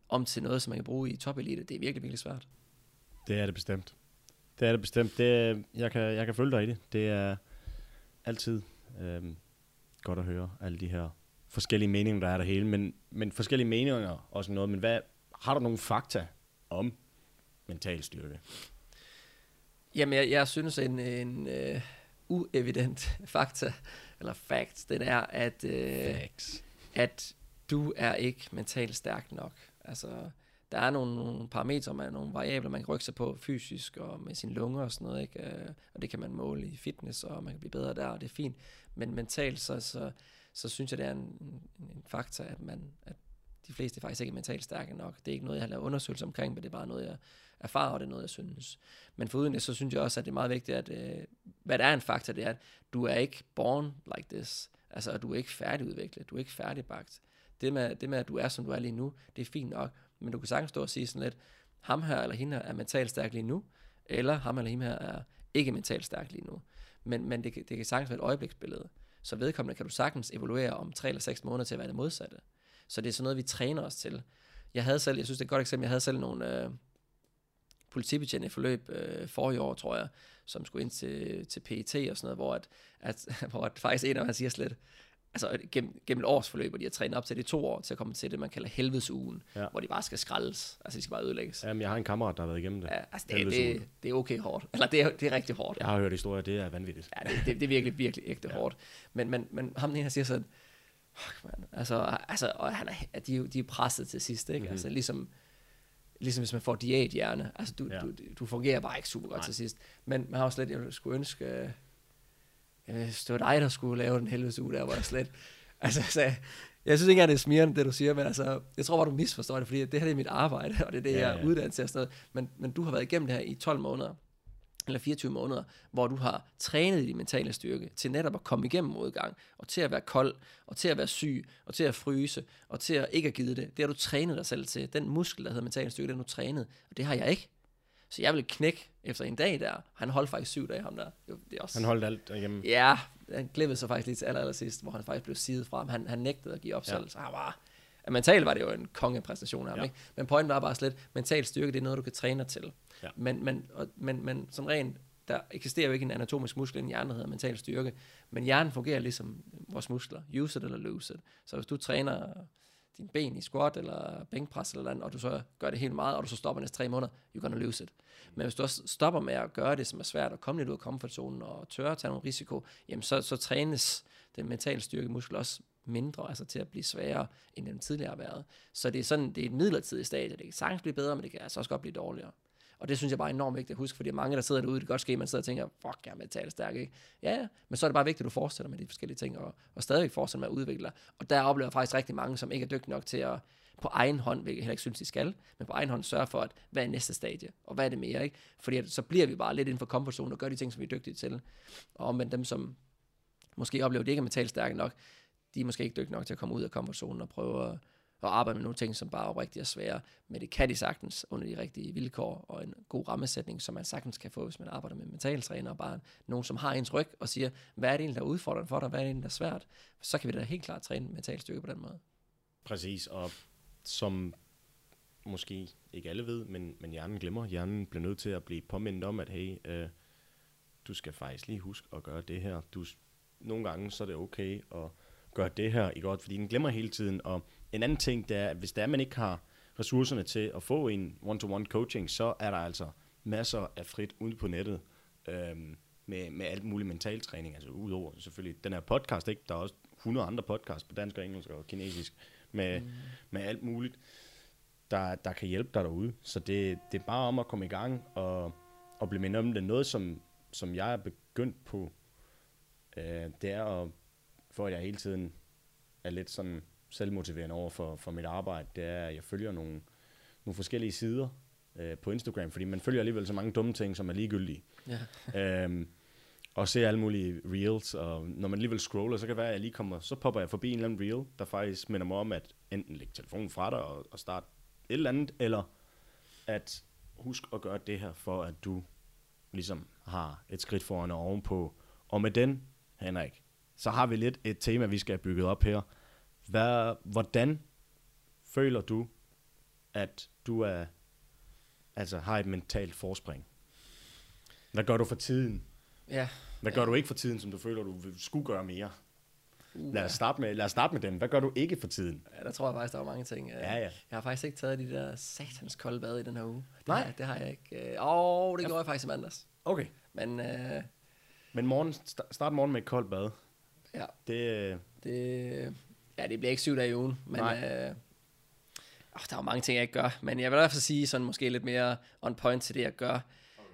om til noget, som man kan bruge i topelite, det er virkelig, virkelig svært. Det er det bestemt. Det er det bestemt. Det jeg, kan, jeg kan følge dig i det. Det er altid øhm, godt at høre alle de her forskellige meninger, der er der hele. Men, men forskellige meninger er også noget. Men hvad, har du nogle fakta om mental styrke? Jamen, jeg, jeg synes, en, en uh, uevident [LAUGHS] fakta, eller fact, den er, at, Facts. at du er ikke mentalt stærk nok. Altså, der er nogle, nogle parametre, man, nogle variabler, man kan rykke sig på fysisk og med sine lunger og sådan noget, ikke? Øh, og det kan man måle i fitness, og man kan blive bedre der, og det er fint. Men mentalt, så, så, så synes jeg, det er en, en, en faktor, at, man, at de fleste faktisk ikke er mentalt stærke nok. Det er ikke noget, jeg har lavet undersøgelser omkring, men det er bare noget, jeg erfarer, og det er noget, jeg synes. Men foruden det, så synes jeg også, at det er meget vigtigt, at øh, hvad der er en faktor, det er, at du er ikke born like this. Altså, at du er ikke færdigudviklet, du er ikke færdigbagt. Det med, det med, at du er, som du er lige nu, det er fint nok, men du kan sagtens stå og sige sådan lidt, ham her eller hende her er mentalt stærk lige nu, eller ham eller hende her er ikke mentalt stærk lige nu. Men, men det, det kan sagtens være et øjebliksbillede. Så vedkommende kan du sagtens evaluere om 3 eller 6 måneder til at være det modsatte. Så det er sådan noget, vi træner os til. Jeg havde selv, jeg synes det er et godt eksempel, jeg havde selv nogle øh, politibetjente i forløb øh, forrige år, tror jeg, som skulle ind til, til PET og sådan noget, hvor, at, at, [LAUGHS] hvor at faktisk en af dem siger slet, altså gennem, gennem et års forløb, hvor de har trænet op til det i to år, til at komme til det, man kalder helvedesugen, Ja. hvor de bare skal skraldes, altså de skal bare ødelægges. Ja. Jamen, jeg har en kammerat, der har været igennem det. Ja, altså det, det, det er okay hårdt. Eller det er, det er rigtig hårdt. Jeg har hørt historier, det er vanvittigt. Ja, det, det, det er virkelig, virkelig ægte ja. hårdt. Men, men, men ham den han siger sådan, fuck man, altså, altså og han er, de, de er presset til sidst, ikke? Mm-hmm. Altså ligesom, ligesom hvis man får diæthjerne. Altså, du, Ja. du, du fungerer bare ikke super godt Nej. til sidst. Men man har også lidt, jeg skulle ønske, øh, det var dig, der skulle lave den helvedes uge, der var der slet. Altså, så, jeg synes ikke engang, det er smirrende, det du siger, men altså, jeg tror bare, du misforstår det, fordi det her det er mit arbejde, og det er det, Ja, ja, jeg er uddannet til og sådan noget. Men, men du har været igennem det her i 12 måneder, eller 24 måneder, hvor du har trænet din mentale styrke til netop at komme igennem modgang, og til at være kold, og til at være syg, og til at fryse, og til at ikke at give det. Det har du trænet dig selv til. Den muskel, der hedder mental styrke, den har du trænet, og det har jeg ikke. Så jeg ville knække efter en dag der. Han holdt faktisk syv dage, ham der. Det, det er også... Han holdt alt derhjemme. Ja, han glemte sig faktisk lige til aller, aller sidst, hvor han faktisk blev sidet frem. Han, han nægtede at give op Ja. selv, så han var... Ja, mentalt var det jo en kongepræstation af ham, Ja. ikke? Men pointen var bare slet, mental styrke, det er noget, du kan træne dig til. Ja. Men, men, og, men, men som rent, der eksisterer jo ikke en anatomisk muskel i hjernen, der hedder mental styrke. Men hjernen fungerer ligesom vores muskler. Use it eller lose it. Så hvis du træner din ben i squat eller bænkpres eller andet, og du så gør det helt meget, og du så stopper næste tre måneder, you're gonna lose it. Men hvis du også stopper med at gøre det, som er svært, at komme lidt ud af komfortzonen og tør at tage nogle risiko, jamen så, så trænes den mentale styrke muskel også mindre, altså til at blive sværere, end den tidligere har været. Så det er sådan, det er et midlertidigt stadie. Det kan sagtens blive bedre, men det kan altså også godt blive dårligere. Og det synes jeg bare er enormt vigtigt at huske, fordi mange, der sidder derude, det kan godt ske, man sidder og tænker, fuck, jeg er mentalt stærk, ikke? Ja, ja, men så er det bare vigtigt, at du fortsætter med de forskellige ting, og, og stadigvæk fortsætter med at udvikle dig. Og der oplever jeg faktisk rigtig mange, som ikke er dygtige nok til at på egen hånd, hvilket jeg heller ikke synes, de skal, men på egen hånd sørge for, at hvad er næste stadie, og hvad er det mere, ikke? Fordi at, så bliver vi bare lidt inden for komfortzonen og gør de ting, som vi er dygtige til. Og omvendt dem, som måske oplever, at de ikke er mentalt stærke nok, de er måske ikke dygtige nok til at komme ud af komfortzonen og prøve at, at arbejde med nogle ting, som bare oprigtigt er svære. Men det kan de sagtens under de rigtige vilkår og en god rammesætning, som man sagtens kan få, hvis man arbejder med mentaltræner og bare nogen, som har ens ryg og siger, hvad er det egentlig, der er udfordrende for dig, hvad er det egentlig, der er svært. Så kan vi da helt klart træne mental styrke på den måde. Præcis, og som måske ikke alle ved, men, men hjernen glemmer. Hjernen bliver nødt til at blive påmindet om, at hey, øh, du skal faktisk lige huske at gøre det her. Du, nogle gange så er det okay at gøre det her, ikke godt? Fordi den glemmer hele tiden. Og en anden ting, det er, at hvis det er, man ikke har ressourcerne til at få en one-to-one coaching, så er der altså masser af frit ude på nettet øhm, med, med alt muligt mental træning. Altså udover selvfølgelig den her podcast, ikke? Der er også 100 andre podcasts på dansk og engelsk og kinesisk med, mm. med alt muligt, der, der kan hjælpe dig derude. Så det, det er bare om at komme i gang og, og blive mindet om det. Noget, som, som jeg er begyndt på, øh, det er at, for at jeg hele tiden er lidt sådan selvmotiverende over for, for mit arbejde, det er, at jeg følger nogle, nogle forskellige sider øh, på Instagram, fordi man følger alligevel så mange dumme ting, som er ligegyldige. Ja. [LAUGHS] øhm, og ser alle mulige reels, og når man alligevel scroller, så kan det være, at jeg lige kommer, så popper jeg forbi en eller anden reel, der faktisk minder mig om, at enten lægge telefonen fra dig og, og starte et eller andet, eller at husk at gøre det her, for at du ligesom har et skridt foran og ovenpå. Og med den, Henrik, så har vi lidt et tema, vi skal have bygget op her. Hvad, hvordan føler du, at du er, altså har et mentalt forspring? Hvad gør du for tiden? Ja. Hvad gør du ikke for tiden, som du føler, du skulle gøre mere? Uh, Lad os starte med, lad os starte med den. Hvad gør du ikke for tiden? ja, der tror jeg faktisk, der var mange ting. Øh, Ja, ja. Jeg har faktisk ikke taget de der satans kolde bad i den her uge. Det Nej. Har, det har jeg ikke. Åh, oh, det gjorde jeg faktisk i mandags. Okay. Men øh, Men morgen, sta- start morgen med et koldt bad. ja, Det, øh, det, ja, det bliver ikke syv dage i ugen. Men Nej. øh, oh, der er jo mange ting, jeg ikke gør. Men jeg vil i hvert fald sige sådan måske lidt mere on point til det, jeg gør.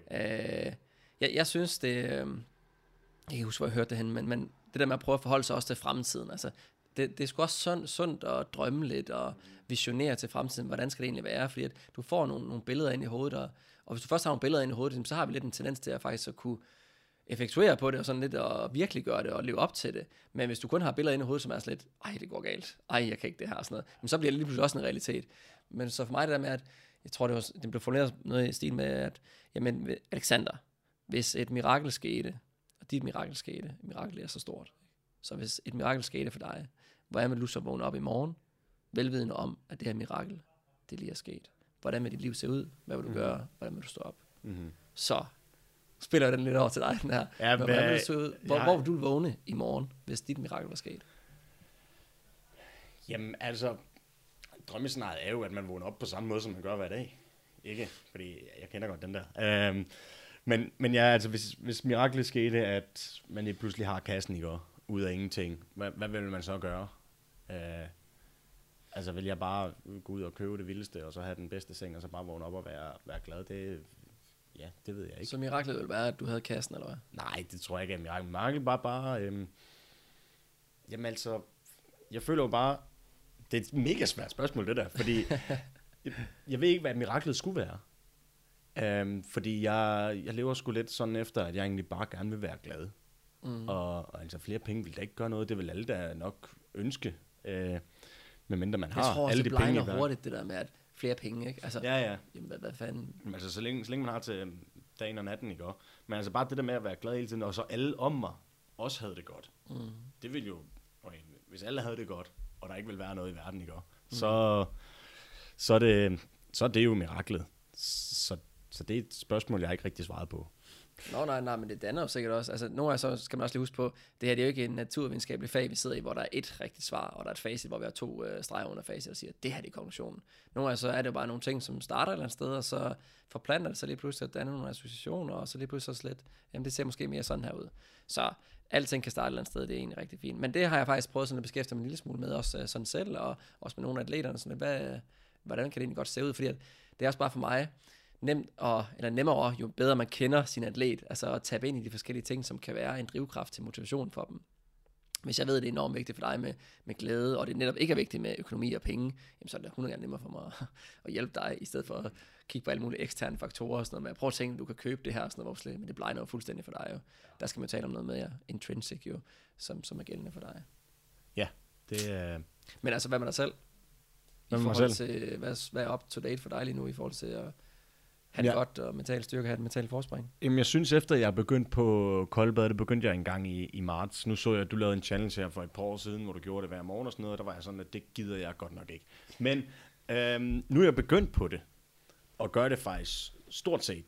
Okay. Øh, jeg, jeg synes, det... Øh, jeg kan ikke huske, hvor jeg hørte det hen, men, men det der med at prøve at forholde sig også til fremtiden. Altså, det, det er sgu også sund, sundt at drømme lidt og visionere til fremtiden. Hvordan skal det egentlig være? Fordi at du får nogle, nogle billeder ind i hovedet, og, og hvis du først har nogle billeder ind i hovedet, så har vi lidt en tendens til at faktisk at kunne effektuere på det, og sådan lidt at virkelig gøre det, og leve op til det. Men hvis du kun har billeder inde i hovedet, som er sådan lidt, ej, det går galt, ej, jeg kan ikke det her, og sådan noget, men så bliver det lige pludselig også en realitet. Men så for mig det der med, at jeg tror, det, var, det blev formuleret noget i stil med, at jamen, Alexander, hvis et mirakel skete, og dit mirakel skete, et mirakel er så stort, så hvis et mirakel skete for dig, hvordan vil du så vågne op i morgen, velvidende om, at det her mirakel, det lige er sket? Hvordan vil dit liv se ud? Hvad vil du Mhm. gøre? Hvordan vil du stå op? mm-hmm. Så spiller den lidt over til dig, den her. Ja, Men hvordan vil det se ud? Hvor, jeg- hvor vil du vågne i morgen, hvis dit mirakel var sket? Jamen, altså, drømmescenariet er jo, at man vågner op på samme måde, som man gør hver dag. Ikke? Fordi jeg kender godt den der. Øhm, men, men ja, altså, hvis, hvis miraklet skete, at man lige pludselig har kassen i går, ud af ingenting, hvad, hvad vil man så gøre? Øh, Altså vil jeg bare gå ud og købe det vildeste, og så have den bedste seng, og så bare vågne op og være, være glad, det, ja, det ved jeg ikke. Så miraklet ville være, at du havde kassen, eller hvad? Nej, det tror jeg ikke er mirakel. Mirakel bare bare, øhm, jamen altså, jeg føler jo bare, det er et mega svært spørgsmål, det der, fordi jeg, [LAUGHS] jeg ved ikke, hvad miraklet skulle være. Øhm, fordi jeg, jeg lever sgu lidt sådan efter, at jeg egentlig bare gerne vil være glad. Mm. Og, og altså flere penge vil da ikke gøre noget, det vil alle da nok ønske. Øh, medmindre man har jeg tror også, alle det de penge. i blegner verden. hurtigt, det der med, at flere penge, ikke? Altså, Ja, ja. jamen, hvad, hvad fanden? Men altså, så længe, så længe man har til dagen og natten, ikke også? Men altså bare det der med at være glad hele tiden, og så alle om mig også havde det godt. Mm. Det ville jo, okay, hvis alle havde det godt, og der ikke ville være noget i verden, ikke også? Så, så, er det, så er det jo miraklet. Så, så det er et spørgsmål, jeg ikke rigtig svaret på. Nå, nej, nej, men det danner jo sikkert også. Altså, nogle af så skal man også lige huske på, det her det er jo ikke en naturvidenskabelig fag, vi sidder i, hvor der er et rigtigt svar, og der er et facit, hvor vi har to øh, streger under facit, og siger, det her det er konklusionen. Nogle af så er det jo bare nogle ting, som starter et eller andet sted, og så forplanter det sig lige pludselig at danne nogle associationer, og så lige pludselig så slet, jamen det ser måske mere sådan her ud. Så alting kan starte et eller andet sted, det er egentlig rigtig fint. Men det har jeg faktisk prøvet sådan at beskæftige mig en lille smule med, også øh, sådan selv, og også med nogle af atleterne, sådan, hvad, øh, hvordan kan det egentlig godt se ud, fordi at det er også bare for mig, nemt og, eller nemmere, jo bedre man kender sin atlet, altså at tabe ind i de forskellige ting, som kan være en drivkraft til motivation for dem. Hvis jeg ved, at det er enormt vigtigt for dig med, med glæde, og det netop ikke er vigtigt med økonomi og penge, jamen så er det 100 gange nemmere for mig at, [LAUGHS] at hjælpe dig, i stedet for at kigge på alle mulige eksterne faktorer og sådan noget med, prøv at tænke, du kan købe det her og sådan noget, slet- men det blegner jo fuldstændig for dig jo. Der skal man tale om noget mere intrinsic jo, som, som er gældende for dig. Det er... Men altså, hvad med dig selv? I Hvad forhold til, hvad, hvad er up to date for dig lige nu, i forhold til at have det Ja. godt og mental styrke, have et mentalt forspring? Jamen, jeg synes, efter jeg begyndte på koldbad, det begyndte jeg engang i, i marts. Nu så jeg, at du lavede en challenge her for et par år siden, hvor du gjorde det hver morgen og sådan noget, og der var jeg sådan, at det gider jeg godt nok ikke. Men øhm, nu er jeg begyndt på det, og gør det faktisk stort set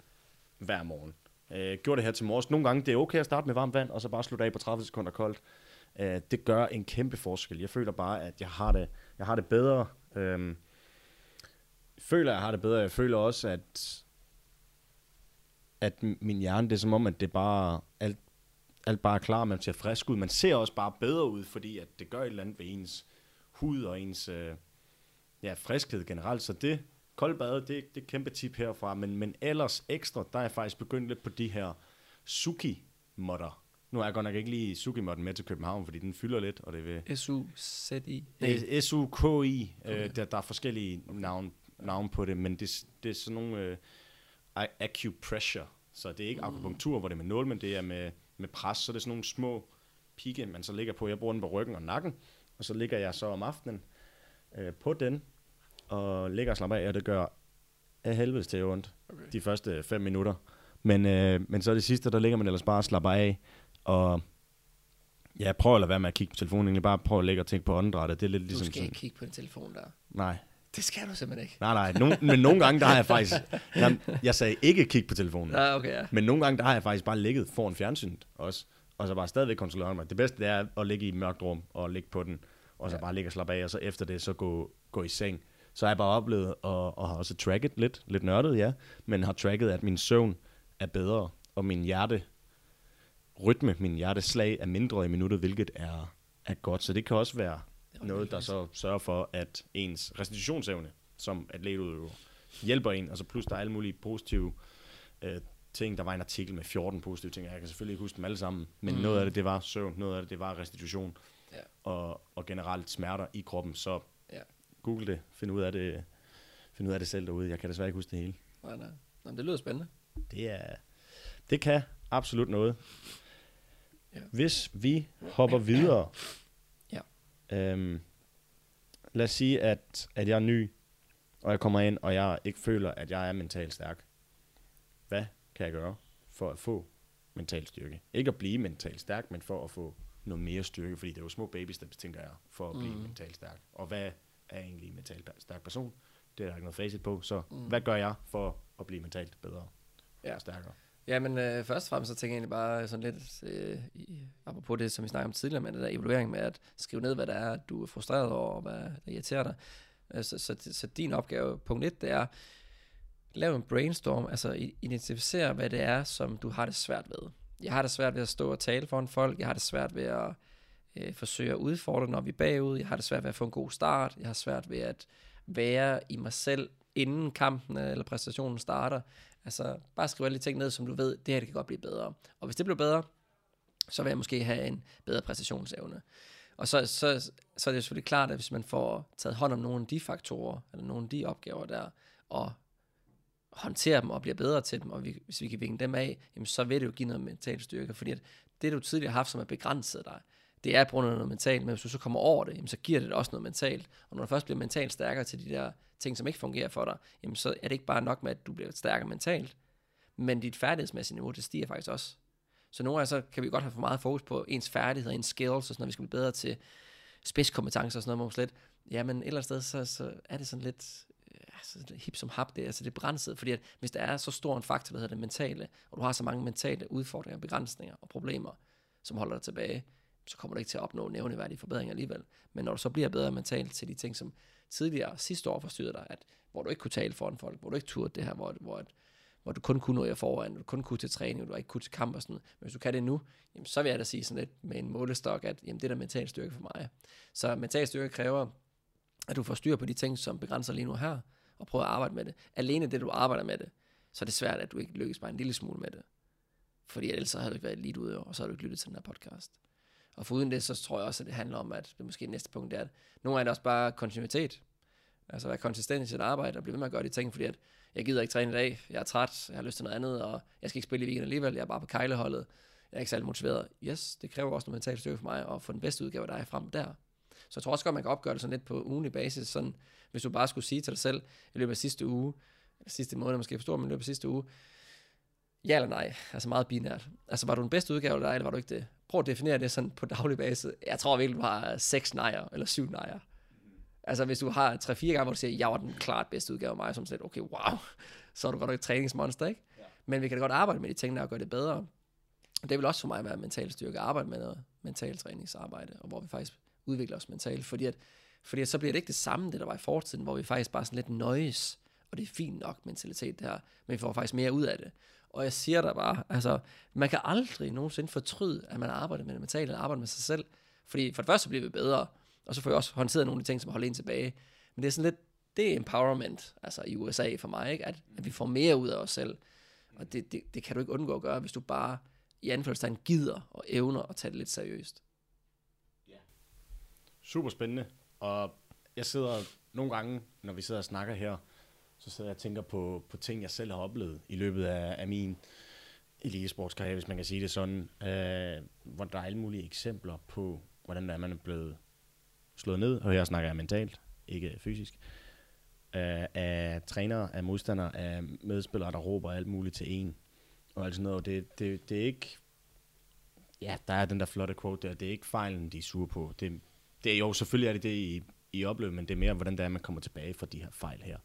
hver morgen. Øh, gjorde det her til morges. Nogle gange det er okay at starte med varmt vand, og så bare slutte af på 30 sekunder koldt. Øh, det gør en kæmpe forskel. Jeg føler bare, at jeg har det, jeg har det bedre. Øhm, føler, jeg har det bedre. Jeg føler også, at at min hjerne, det er som om, at det bare, alt, alt bare er klar, man ser frisk ud. Man ser også bare bedre ud, fordi at det gør et eller andet ved ens hud og ens øh, ja, friskhed generelt. Så det, koldbad, det, det er et kæmpe tip herfra. Men, men ellers ekstra, der er jeg faktisk begyndt lidt på de her suki-modder. Nu er jeg godt nok ikke lige suki-modden med til København, fordi den fylder lidt, og det vil S-U-Z-I? S-U-K-I. Øh, der, der er forskellige navn, navn på det, men det, det er sådan nogle øh, acupressure. Så det er ikke akupunktur, hvor det er med nål, men det er med, med pres. Så det er sådan nogle små pigge, man så ligger på. Jeg bruger den på ryggen og nakken, og så ligger jeg så om aftenen øh, på den, og ligger og slapper af, og det gør af helvedes til ondt Okay. de første fem minutter. Men, øh, men så det sidste, der ligger man ellers bare og slapper af, og ja, prøv at lade være med at kigge på telefonen, egentlig bare prøv at lægge og tænke på åndedrættet. Det er lidt Du ligesom skal sådan, ikke kigge på din telefon der. nej, Det skal du simpelthen ikke. nej, nej, nogen, men nogle gange, der har jeg faktisk, jeg, jeg sagde ikke kigge på telefonen, Ja, okay, ja. men nogle gange, der har jeg faktisk bare ligget foran fjernsynet også, og så bare stadigvæk kontrollere mig. Det bedste, det er at ligge i et mørkt rum, og ligge på den, og så Ja. bare ligge og slappe af, og så efter det, så gå, gå i seng. Så har jeg bare oplevet, og, og har også tracket lidt, lidt nørdet, ja, men har tracket, at min søvn er bedre, og min hjerte rytme, min hjerteslag er mindre i minuttet, hvilket er, er godt. Så det kan også være noget, der så sørger for, at ens restitutionsevne som atletudøver hjælper en, og så plus der er alle mulige positive øh, ting. Der var en artikel med 14 positive ting, og jeg kan selvfølgelig ikke huske dem alle sammen, men Mm. noget af det, det var søvn, noget af det, det var restitution, Ja. og, og generelt smerter i kroppen. Så Ja. google det, find ud af det, find ud af det selv derude. Jeg kan desværre ikke huske det hele. Nej, nej. Nå, det lyder spændende. Det er, det kan absolut noget. Ja. Hvis vi hopper videre. Øhm, lad os sige, at, at jeg er ny, og jeg kommer ind, og jeg ikke føler, at jeg er mentalt stærk. Hvad kan jeg gøre for at få mental styrke? Ikke at blive mentalt stærk, men for at få noget mere styrke, fordi det er jo små baby steps, tænker jeg, for at blive Mm. mentalt stærk. Og hvad er egentlig en mentalt stærk person? Det er der ikke noget facit på, så Mm. hvad gør jeg for at blive mentalt bedre Ja. og stærkere? Ja, men øh, først og fremmest så tænker jeg egentlig bare sådan lidt, øh, i, apropos det, som vi snakkede om tidligere, med det der evaluering med at skrive ned, hvad der er, du er frustreret over, og hvad der irriterer dig. Øh, så, så, så din opgave, punkt 1, det er, lav en brainstorm, altså identificere, hvad det er, som du har det svært ved. Jeg har det svært ved at stå og tale foran folk, jeg har det svært ved at øh, forsøge at udfordre, når vi er bagud. Jeg har det svært ved at få en god start. Jeg har svært ved at være i mig selv, inden kampen eller præstationen starter. Altså, bare skrive alle de ting ned, som du ved, det her det kan godt blive bedre. Og hvis det bliver bedre, så vil jeg måske have en bedre præstationsevne. Og så, så, så er det selvfølgelig klart, at hvis man får taget hånd om nogle af de faktorer, eller nogle af de opgaver der, og håndterer dem og bliver bedre til dem, og vi, hvis vi kan vinge dem af, jamen så vil det jo give noget mental styrke, fordi at det, du tidligere har haft, som er begrænset dig, det er på grund af noget mentalt, men hvis du så kommer over det, jamen så giver det også noget mentalt. Og når du først bliver mentalt stærkere til de der ting, som ikke fungerer for dig, jamen så er det ikke bare nok med, at du bliver stærkere mentalt, men dit færdighedsmæssige niveau, det stiger faktisk også. Så nogle gange så kan vi godt have for meget fokus på ens færdigheder, ens skills, og sådan noget, vi skal blive bedre til spidskompetencer og sådan noget, måske. Ja, men et eller andet sted, så, så er det sådan lidt, øh, altså, hip som hap, det, altså det er begrænset, fordi at hvis der er så stor en faktor, der hedder det mentale, og du har så mange mentale udfordringer, begrænsninger og problemer, som holder dig tilbage, så kommer du ikke til at opnå nævneværdige forbedringer alligevel. Men når du så bliver bedre mentalt til de ting, som tidligere sidste år forstyrrede dig, at, hvor du ikke kunne tale foran folk, hvor du ikke turde det her, hvor, hvor, hvor du kun kunne noget foran, du kun kunne til træning, du ikke kunne til kamp og sådan noget. Men hvis du kan det nu, jamen, så vil jeg da sige sådan lidt med en målestok, at jamen, det er der mental styrke for mig. Så mental styrke kræver, at du får styr på de ting, som begrænser lige nu her, og prøver at arbejde med det. Alene det, du arbejder med det, så er det svært, at du ikke lykkes bare en lille smule med det. Fordi ellers så havde du ikke været lidt ude, og så havde du ikke lyttet til den her podcast. Og foruden det, så tror jeg også, at det handler om, at det måske næste punkt er, at nogle af det også bare kontinuitet. Altså være konsistent i sit arbejde og blive ved med at gøre de ting, fordi at jeg gider ikke træne i dag, jeg er træt, jeg har lyst til noget andet, og jeg skal ikke spille i weekenden alligevel, jeg er bare på kejleholdet, jeg er ikke særlig motiveret. Yes, det kræver også noget mentalt styrke for mig, at få den bedste udgave af dig frem der. Så jeg tror også godt, man kan opgøre det sådan lidt på ugenlig basis, sådan, hvis du bare skulle sige til dig selv, i løbet af sidste uge, sidste måned måske forstår, men i løbet af sidste uge, ja eller nej, altså meget binært. Altså var du den bedste udgave af dig, eller var du ikke det? Prøv at definere det sådan på daglig basis. Jeg tror virkelig, du har seks nejer, eller syv nejer. Altså hvis du har tre-fire gange, hvor du siger, jeg var den klart bedste udgave af mig, som sådan okay, wow, så er du godt et træningsmonster, ikke? Ja. Men vi kan da godt arbejde med de ting der og gøre det bedre. Det vil også for mig være mental styrke at arbejde med noget mental træningsarbejde, og hvor vi faktisk udvikler os mentalt, fordi at, fordi at så bliver det ikke det samme, det der var i fortiden, hvor vi faktisk bare sådan lidt nøjes, og det er fint nok mentalitet det her, men vi får faktisk mere ud af det. Og jeg siger der bare, altså, man kan aldrig nogensinde fortryde, at man arbejder med det mentale, eller arbejder med sig selv, fordi for det første bliver vi bedre, og så får jeg også håndteret nogle af de ting, som holder en tilbage. Men det er sådan lidt, det er empowerment, altså i USA for mig, ikke? At, at vi får mere ud af os selv. Og det, det, det kan du ikke undgå at gøre, hvis du bare i anførselstegn gider og evner at tage det lidt seriøst. Ja. Super spændende. Og jeg sidder nogle gange, når vi sidder og snakker her, så sidder jeg og tænker på, på ting, jeg selv har oplevet i løbet af, af min elitesportskarriere, hvis man kan sige det sådan. Øh, hvor der er alle mulige eksempler på, hvordan der er, man er blevet slået ned, og her snakker jeg mentalt, ikke fysisk, øh, af trænere, af modstandere, af medspillere, der råber alt muligt til en, og alt sådan noget. Det, det, det er ikke, ja, der er den der flotte quote der, det er ikke fejlen, de er sure på. Det, det er jo, selvfølgelig er det det, I, I oplever, men det er mere, hvordan det er, man kommer tilbage fra de her fejl her.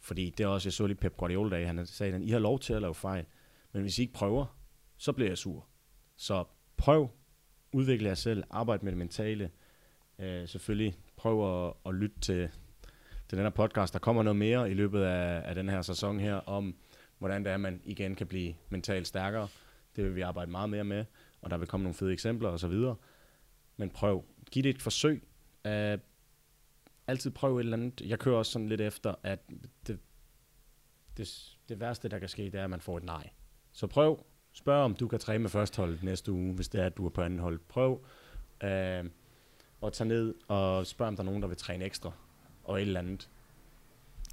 Fordi det er også, jeg så lige Pep Guardiola dag, han sagde, at I har lov til at lave fejl, men hvis I ikke prøver, så bliver jeg sur. Så prøv, udvikle jer selv, arbejde med det mentale, øh, selvfølgelig prøv at, at lytte til, til den her podcast. Der kommer noget mere i løbet af, af den her sæson her, om hvordan det er, man igen kan blive mentalt stærkere. Det vil vi arbejde meget mere med, og der vil komme nogle fede eksempler og så videre. Men prøv, giv det et forsøg. Øh, altid prøv et eller andet. Jeg kører også sådan lidt efter, at det, det, det værste, der kan ske, det er, at man får et nej. Så prøv, spørg om du kan træne med førsteholdet næste uge, hvis det er, at du er på anden hold. Prøv. Uh, og tage ned og spørge, om der er nogen, der vil træne ekstra, og et eller andet.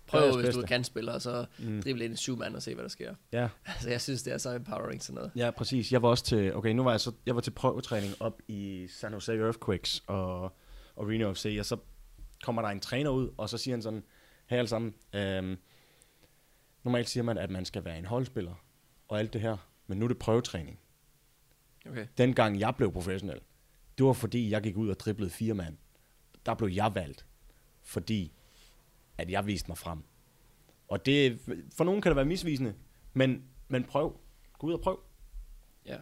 Prøv, hvis bedste. du er kantspiller, så mm. drible ind en syv mand og se, hvad der sker. Ja. Altså, jeg synes, det er så empowering sådan noget. Ja, præcis. Jeg var også til, okay, nu var jeg så, jeg var til prøvetræning op i San Jose Earthquakes og, og Reno FC, og så kommer der en træner ud, og så siger han sådan, her alle sammen, øhm, normalt siger man, at man skal være en holdspiller, og alt det her, men nu er det prøvetræning. Okay. Dengang jeg blev professionel, det var fordi, jeg gik ud og driblede fire mand. Der blev jeg valgt, fordi at jeg viste mig frem. Og det, for nogen kan det være misvisende, men, men prøv. Gå ud og prøv. Ja.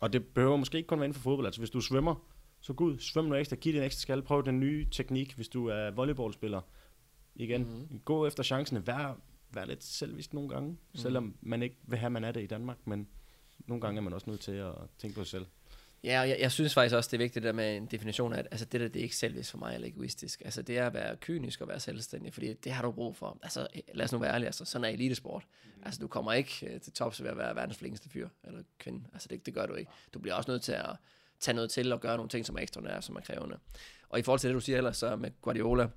Og det behøver måske ikke kun være inden for fodbold. Altså hvis du svømmer, så gå ud, svøm noget ekstra, giv det en ekstra skal, prøv den nye teknik, hvis du er volleyballspiller. Igen, mm-hmm. gå efter chancerne, vær, vær lidt selvvist nogle gange, mm-hmm. selvom man ikke vil have, man er det i Danmark, men nogle gange er man også nødt til at tænke på sig selv. Ja, og jeg, jeg synes faktisk også, det er vigtigt der med en definition af, at altså, det der, det er ikke selvvis for mig, eller egoistisk. Altså, det er at være kynisk og være selvstændig, fordi det har du brug for. Altså, lad os nu være ærlige, altså, sådan er elitesport. Mm. Altså, du kommer ikke øh, til tops ved at være verdens flinkeste fyr, eller kvinde. Altså, det, det gør du ikke. Du bliver også nødt til at tage noget til og gøre nogle ting, som er ekstraordinære, som er krævende. Og i forhold til det, du siger ellers så med Guardiola,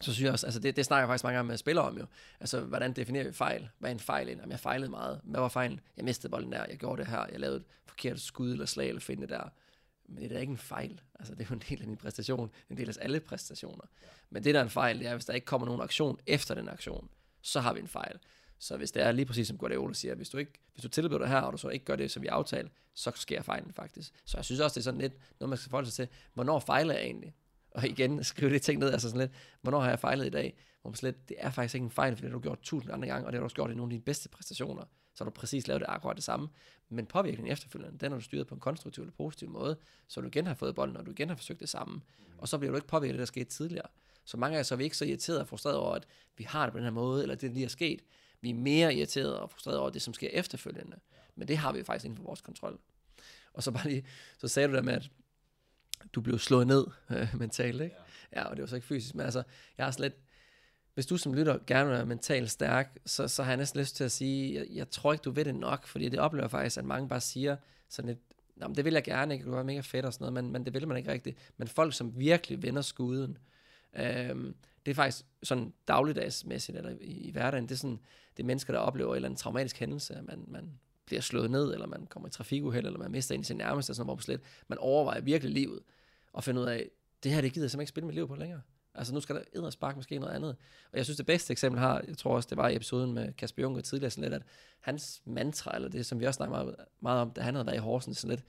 så synes jeg også, altså det, det snakker jeg faktisk mange gange med spillere om jo. Altså, hvordan definerer vi fejl? Hvad er en fejl? Jamen, jeg fejlede meget. Hvad var fejlen? Jeg mistede bolden der, jeg gjorde det her, jeg lavede et forkert skud eller slag eller finde der. Men det er da ikke en fejl. Altså, det er jo en del af min præstation. En del af alle præstationer. Men det, der er en fejl, det er, hvis der ikke kommer nogen aktion efter den aktion, så har vi en fejl. Så hvis det er lige præcis som Guardiola siger, hvis du, ikke, hvis du tilbyder det her, og du så ikke gør det, som vi aftalte, så sker fejlen faktisk. Så jeg synes også, det er sådan lidt noget, man skal forholde sig til. Hvornår fejler jeg egentlig? Og igen, [LAUGHS] skrive det ting ned, altså sådan lidt, hvornår har jeg fejlet i dag? Hvor man slet, det er faktisk ikke en fejl, for det har du gjort tusind andre gange, og det har du også gjort i nogle af dine bedste præstationer. Så har du præcis lavet det akkurat det samme. Men påvirkningen efterfølgende, den har du styret på en konstruktiv eller positiv måde, så du igen har fået bolden, og du igen har forsøgt det samme. Og så bliver du ikke påvirket af det, der skete tidligere. Så mange af os er vi ikke så irriteret og frustreret over, at vi har det på den her måde, eller det lige er sket. Vi er mere irriteret og frustreret over det, som sker efterfølgende. Men det har vi faktisk inden for vores kontrol. Og så bare lige, så sagde du der med, at du blev slået ned øh, mentalt, ikke? Ja. ja, og det var så ikke fysisk, men altså, jeg har slet, hvis du som lytter gerne vil være mentalt stærk, så, så har jeg næsten lyst til at sige, jeg, jeg tror ikke, du ved det nok, fordi det oplever faktisk, at mange bare siger sådan lidt, Nå, men det vil jeg gerne, ikke? det være mega fedt og sådan noget, men, men det vil man ikke rigtigt. Men folk, som virkelig vender skuden, øhm, det er faktisk sådan dagligdagsmæssigt, eller i, i hverdagen, det er sådan, det er mennesker, der oplever en eller anden traumatisk hændelse, at man, man bliver slået ned, eller man kommer i trafikuheld, eller man mister en i sin nærmeste, sådan, hvor man slet, man overvejer virkelig livet, og finder ud af, det her, det gider jeg simpelthen ikke spille mit liv på længere. Altså nu skal der edder spark måske noget andet. Og jeg synes, det bedste eksempel har, jeg tror også, det var i episoden med Kasper Juncker tidligere, sådan lidt, at hans mantra, eller det, som vi også snakker meget, meget om, da han havde været i Horsens, sådan lidt,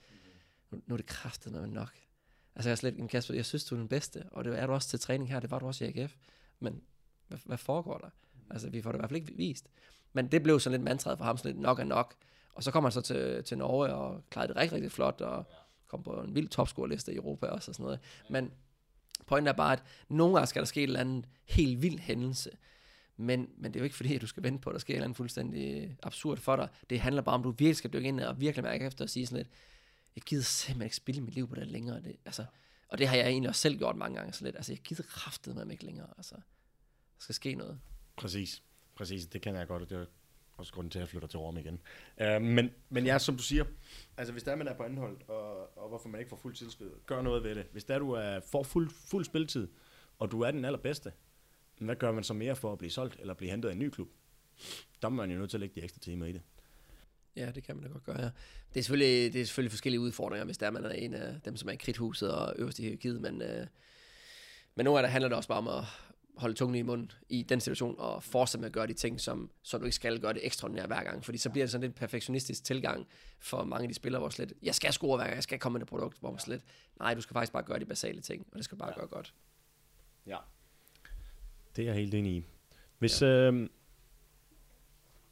nu, nu er det kraftet med nok. Altså jeg er slet, Kasper, jeg synes, du er den bedste, og det er du også til træning her, det var du også i AGF. Men hvad, hvad foregår der? Altså vi får det i hvert fald ikke vist. Men det blev sådan lidt mantraet for ham, sådan lidt nok er nok. Og så kommer han så til, til Norge og klarede det rigtig, rigtig flot, og kom på en vild topscore-liste i Europa også og sådan noget. Men pointen er bare, at nogle gange skal der ske et eller andet helt vild hændelse. Men, men det er jo ikke fordi, at du skal vente på, at der sker et eller andet fuldstændig absurd for dig. Det handler bare om, at du virkelig skal dykke ind og virkelig mærke efter og sige sådan lidt, jeg gider simpelthen ikke spille mit liv på det længere. Det, altså, og det har jeg egentlig også selv gjort mange gange så lidt. Altså, jeg gider kraftet med mig ikke længere. Altså, der skal ske noget. Præcis. Præcis, det kan jeg godt. Det er også grunden til, at jeg flytter til Rom igen. Uh, men, men ja, som du siger, altså hvis der man er på anhold, og, og hvorfor man ikke får fuld tilskud, gør noget ved det. Hvis der du er, får fuld, fuld spilletid, og du er den allerbedste, hvad gør man så mere for at blive solgt, eller blive hentet af en ny klub? Der er man jo nødt til at lægge de ekstra timer i det. Ja, det kan man da godt gøre, ja. Det er selvfølgelig, det er selvfølgelig forskellige udfordringer, hvis der man er en af dem, som er i kridthuset og øverst i hierarkiet, men, øh, men nogle af det handler det også bare om at, holde tungen i munden i den situation, og fortsætte med at gøre de ting, som, som du ikke skal gøre det ekstraordinært hver gang. Fordi så bliver det sådan lidt perfektionistisk tilgang for mange af de spillere, hvor slet, jeg skal score hver gang, jeg skal komme med et produkt, hvor man slet, nej, du skal faktisk bare gøre de basale ting, og det skal bare ja. gøre godt. Ja. Det er jeg helt enig i. Hvis, ja. øh,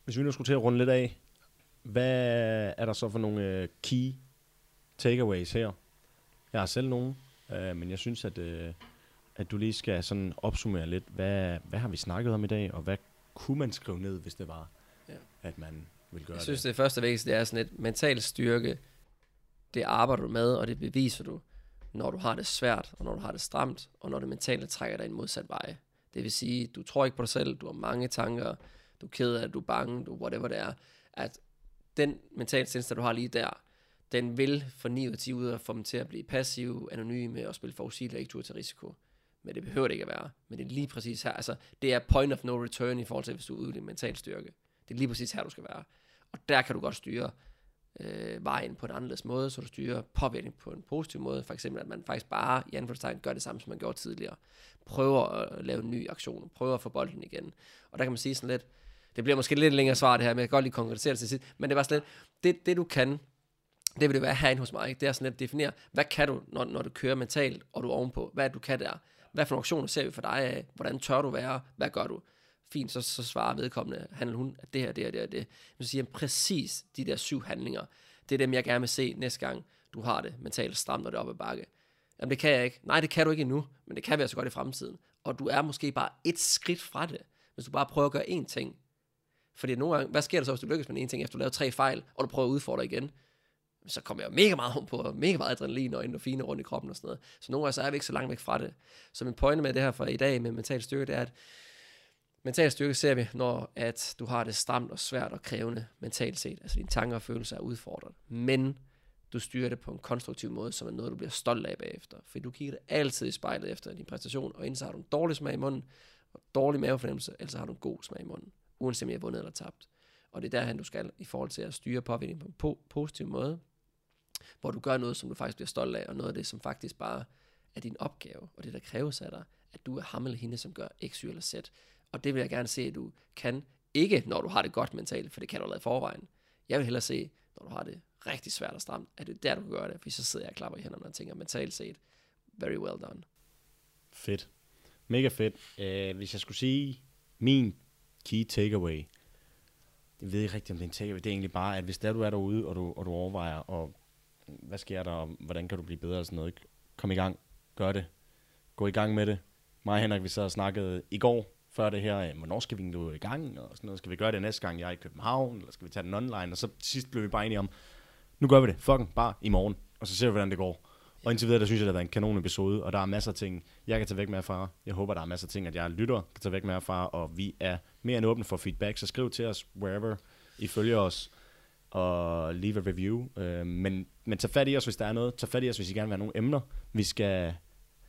hvis vi nu skulle til at runde lidt af, hvad er der så for nogle øh, key takeaways her? Jeg har selv nogle, øh, men jeg synes, at øh, at du lige skal sådan opsummere lidt, hvad, hvad har vi snakket om i dag, og hvad kunne man skrive ned, hvis det var, ja. at man vil gøre Jeg synes, det, det første vigtigste, det er sådan et mental styrke. Det arbejder du med, og det beviser du, når du har det svært, og når du har det stramt, og når det mentale trækker dig i en modsat vej. Det vil sige, du tror ikke på dig selv, du har mange tanker, du er ked af du er bange, du whatever det er, at den mentale tilstand, du har lige der, den vil for 9 ud af 10 ud af få dem til at blive passive, anonyme og spille forudsigeligt og ikke turde til risiko men det behøver det ikke at være. Men det er lige præcis her, altså det er point of no return i forhold til, hvis du er ude i din mental styrke. Det er lige præcis her, du skal være. Og der kan du godt styre øh, vejen på en anderledes måde, så du styrer påvirkning på en positiv måde. For eksempel, at man faktisk bare i anførselstegn gør det samme, som man gjorde tidligere. Prøver at lave en ny aktion, prøver at få bolden igen. Og der kan man sige sådan lidt, det bliver måske lidt længere svar det her, men jeg kan godt lige konkretisere det til sidst. Men det var sådan lidt, det, det du kan, det vil det være herinde hos mig, ikke? det er sådan lidt at definere, hvad kan du, når, når du kører mentalt, og du er ovenpå, hvad er det, du kan der? hvad for nogle aktioner ser vi for dig af, hvordan tør du være, hvad gør du? Fint, så, så svarer vedkommende, han eller hun, at det her, det her, det her, det. Så siger han præcis de der syv handlinger. Det er dem, jeg gerne vil se næste gang, du har det mentalt stramt, og det er oppe ad bakke. Jamen det kan jeg ikke. Nej, det kan du ikke endnu, men det kan vi så godt i fremtiden. Og du er måske bare et skridt fra det, hvis du bare prøver at gøre én ting. Fordi nogle gange, hvad sker der så, hvis du lykkes med en ting, efter du laver tre fejl, og du prøver at udfordre igen? så kommer jeg mega meget på, og mega meget adrenalin og endorfiner rundt i kroppen og sådan noget. Så nogle gange så er vi ikke så langt væk fra det. Så min pointe med det her for i dag med mental styrke, det er, at mental styrke ser vi, når at du har det stramt og svært og krævende mentalt set. Altså dine tanker og følelser er udfordret. Men du styrer det på en konstruktiv måde, som er noget, du bliver stolt af bagefter. For du kigger det altid i spejlet efter din præstation, og indtil har du en dårlig smag i munden, og dårlig mavefornemmelse, eller så har du en god smag i munden, uanset om jeg har vundet eller tabt. Og det er derhen, du skal i forhold til at styre påvirkningen på en po- positiv måde, hvor du gør noget, som du faktisk bliver stolt af, og noget af det, som faktisk bare er din opgave, og det, der kræves af dig, at du er ham eller hende, som gør X, Y eller Z. Og det vil jeg gerne se, at du kan, ikke når du har det godt mentalt, for det kan du lade i forvejen. Jeg vil hellere se, når du har det rigtig svært og stramt, at det er der, du gør det, for så sidder jeg og klapper i hænderne og tænker mentalt set, very well done. Fedt. Mega fedt. Uh, hvis jeg skulle sige min key takeaway, Jeg ved ikke rigtigt, om det er en takeaway, det er egentlig bare, at hvis der du er derude, og du, og du overvejer, og hvad sker der, og hvordan kan du blive bedre og sådan noget, ikke? kom i gang, gør det, gå i gang med det. Mig og Henrik, vi så og snakkede i går, før det her, øh, hvornår skal vi nu i gang, og sådan noget, skal vi gøre det næste gang, jeg er i København, eller skal vi tage den online, og så til sidst blev vi bare enige om, nu gør vi det, fucking bare i morgen, og så ser vi, hvordan det går. Og indtil videre, der synes jeg, det har været en kanon episode, og der er masser af ting, jeg kan tage væk med herfra. Jeg håber, der er masser af ting, at jeg lytter kan tage væk med herfra, og vi er mere end åbne for feedback, så skriv til os, wherever I følger os, og leave a review. Øh, men, men tag fat i os, hvis der er noget. Tag fat i os, hvis I gerne vil have nogle emner, vi skal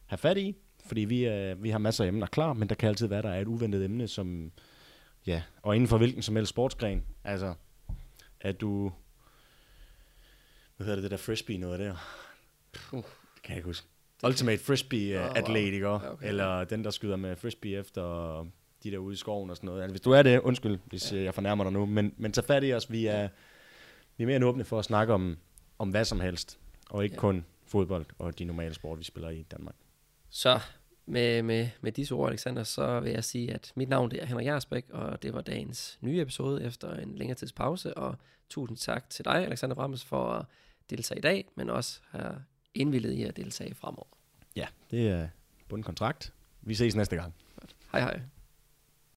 have fat i, fordi vi, øh, vi har masser af emner klar, men der kan altid være, der er et uventet emne, som, ja, og inden for hvilken som helst sportsgren, altså, at du, hvad hedder det, det der frisbee noget der? Uh. Det kan jeg ikke huske. Ultimate frisbee uh, Åh, wow. Ja, Okay. Eller den, der skyder med frisbee efter de der ude i skoven og sådan noget. Altså, hvis du er det, undskyld, hvis ja. jeg fornærmer dig nu, men, men tag fat i os. Vi er, vi er mere end åbne for at snakke om, om hvad som helst, og ikke Ja. ja. kun fodbold og de normale sport, vi spiller i Danmark. Så med, med, med disse ord, Alexander, så vil jeg sige, at mit navn det er Henrik Jarsbæk, og det var dagens nye episode efter en længere tids pause. Og tusind tak til dig, Alexander Brammes, for at deltage i dag, men også have indvillet i at deltage fremover. Ja, det er bundkontrakt. Vi ses næste gang. Hej hej.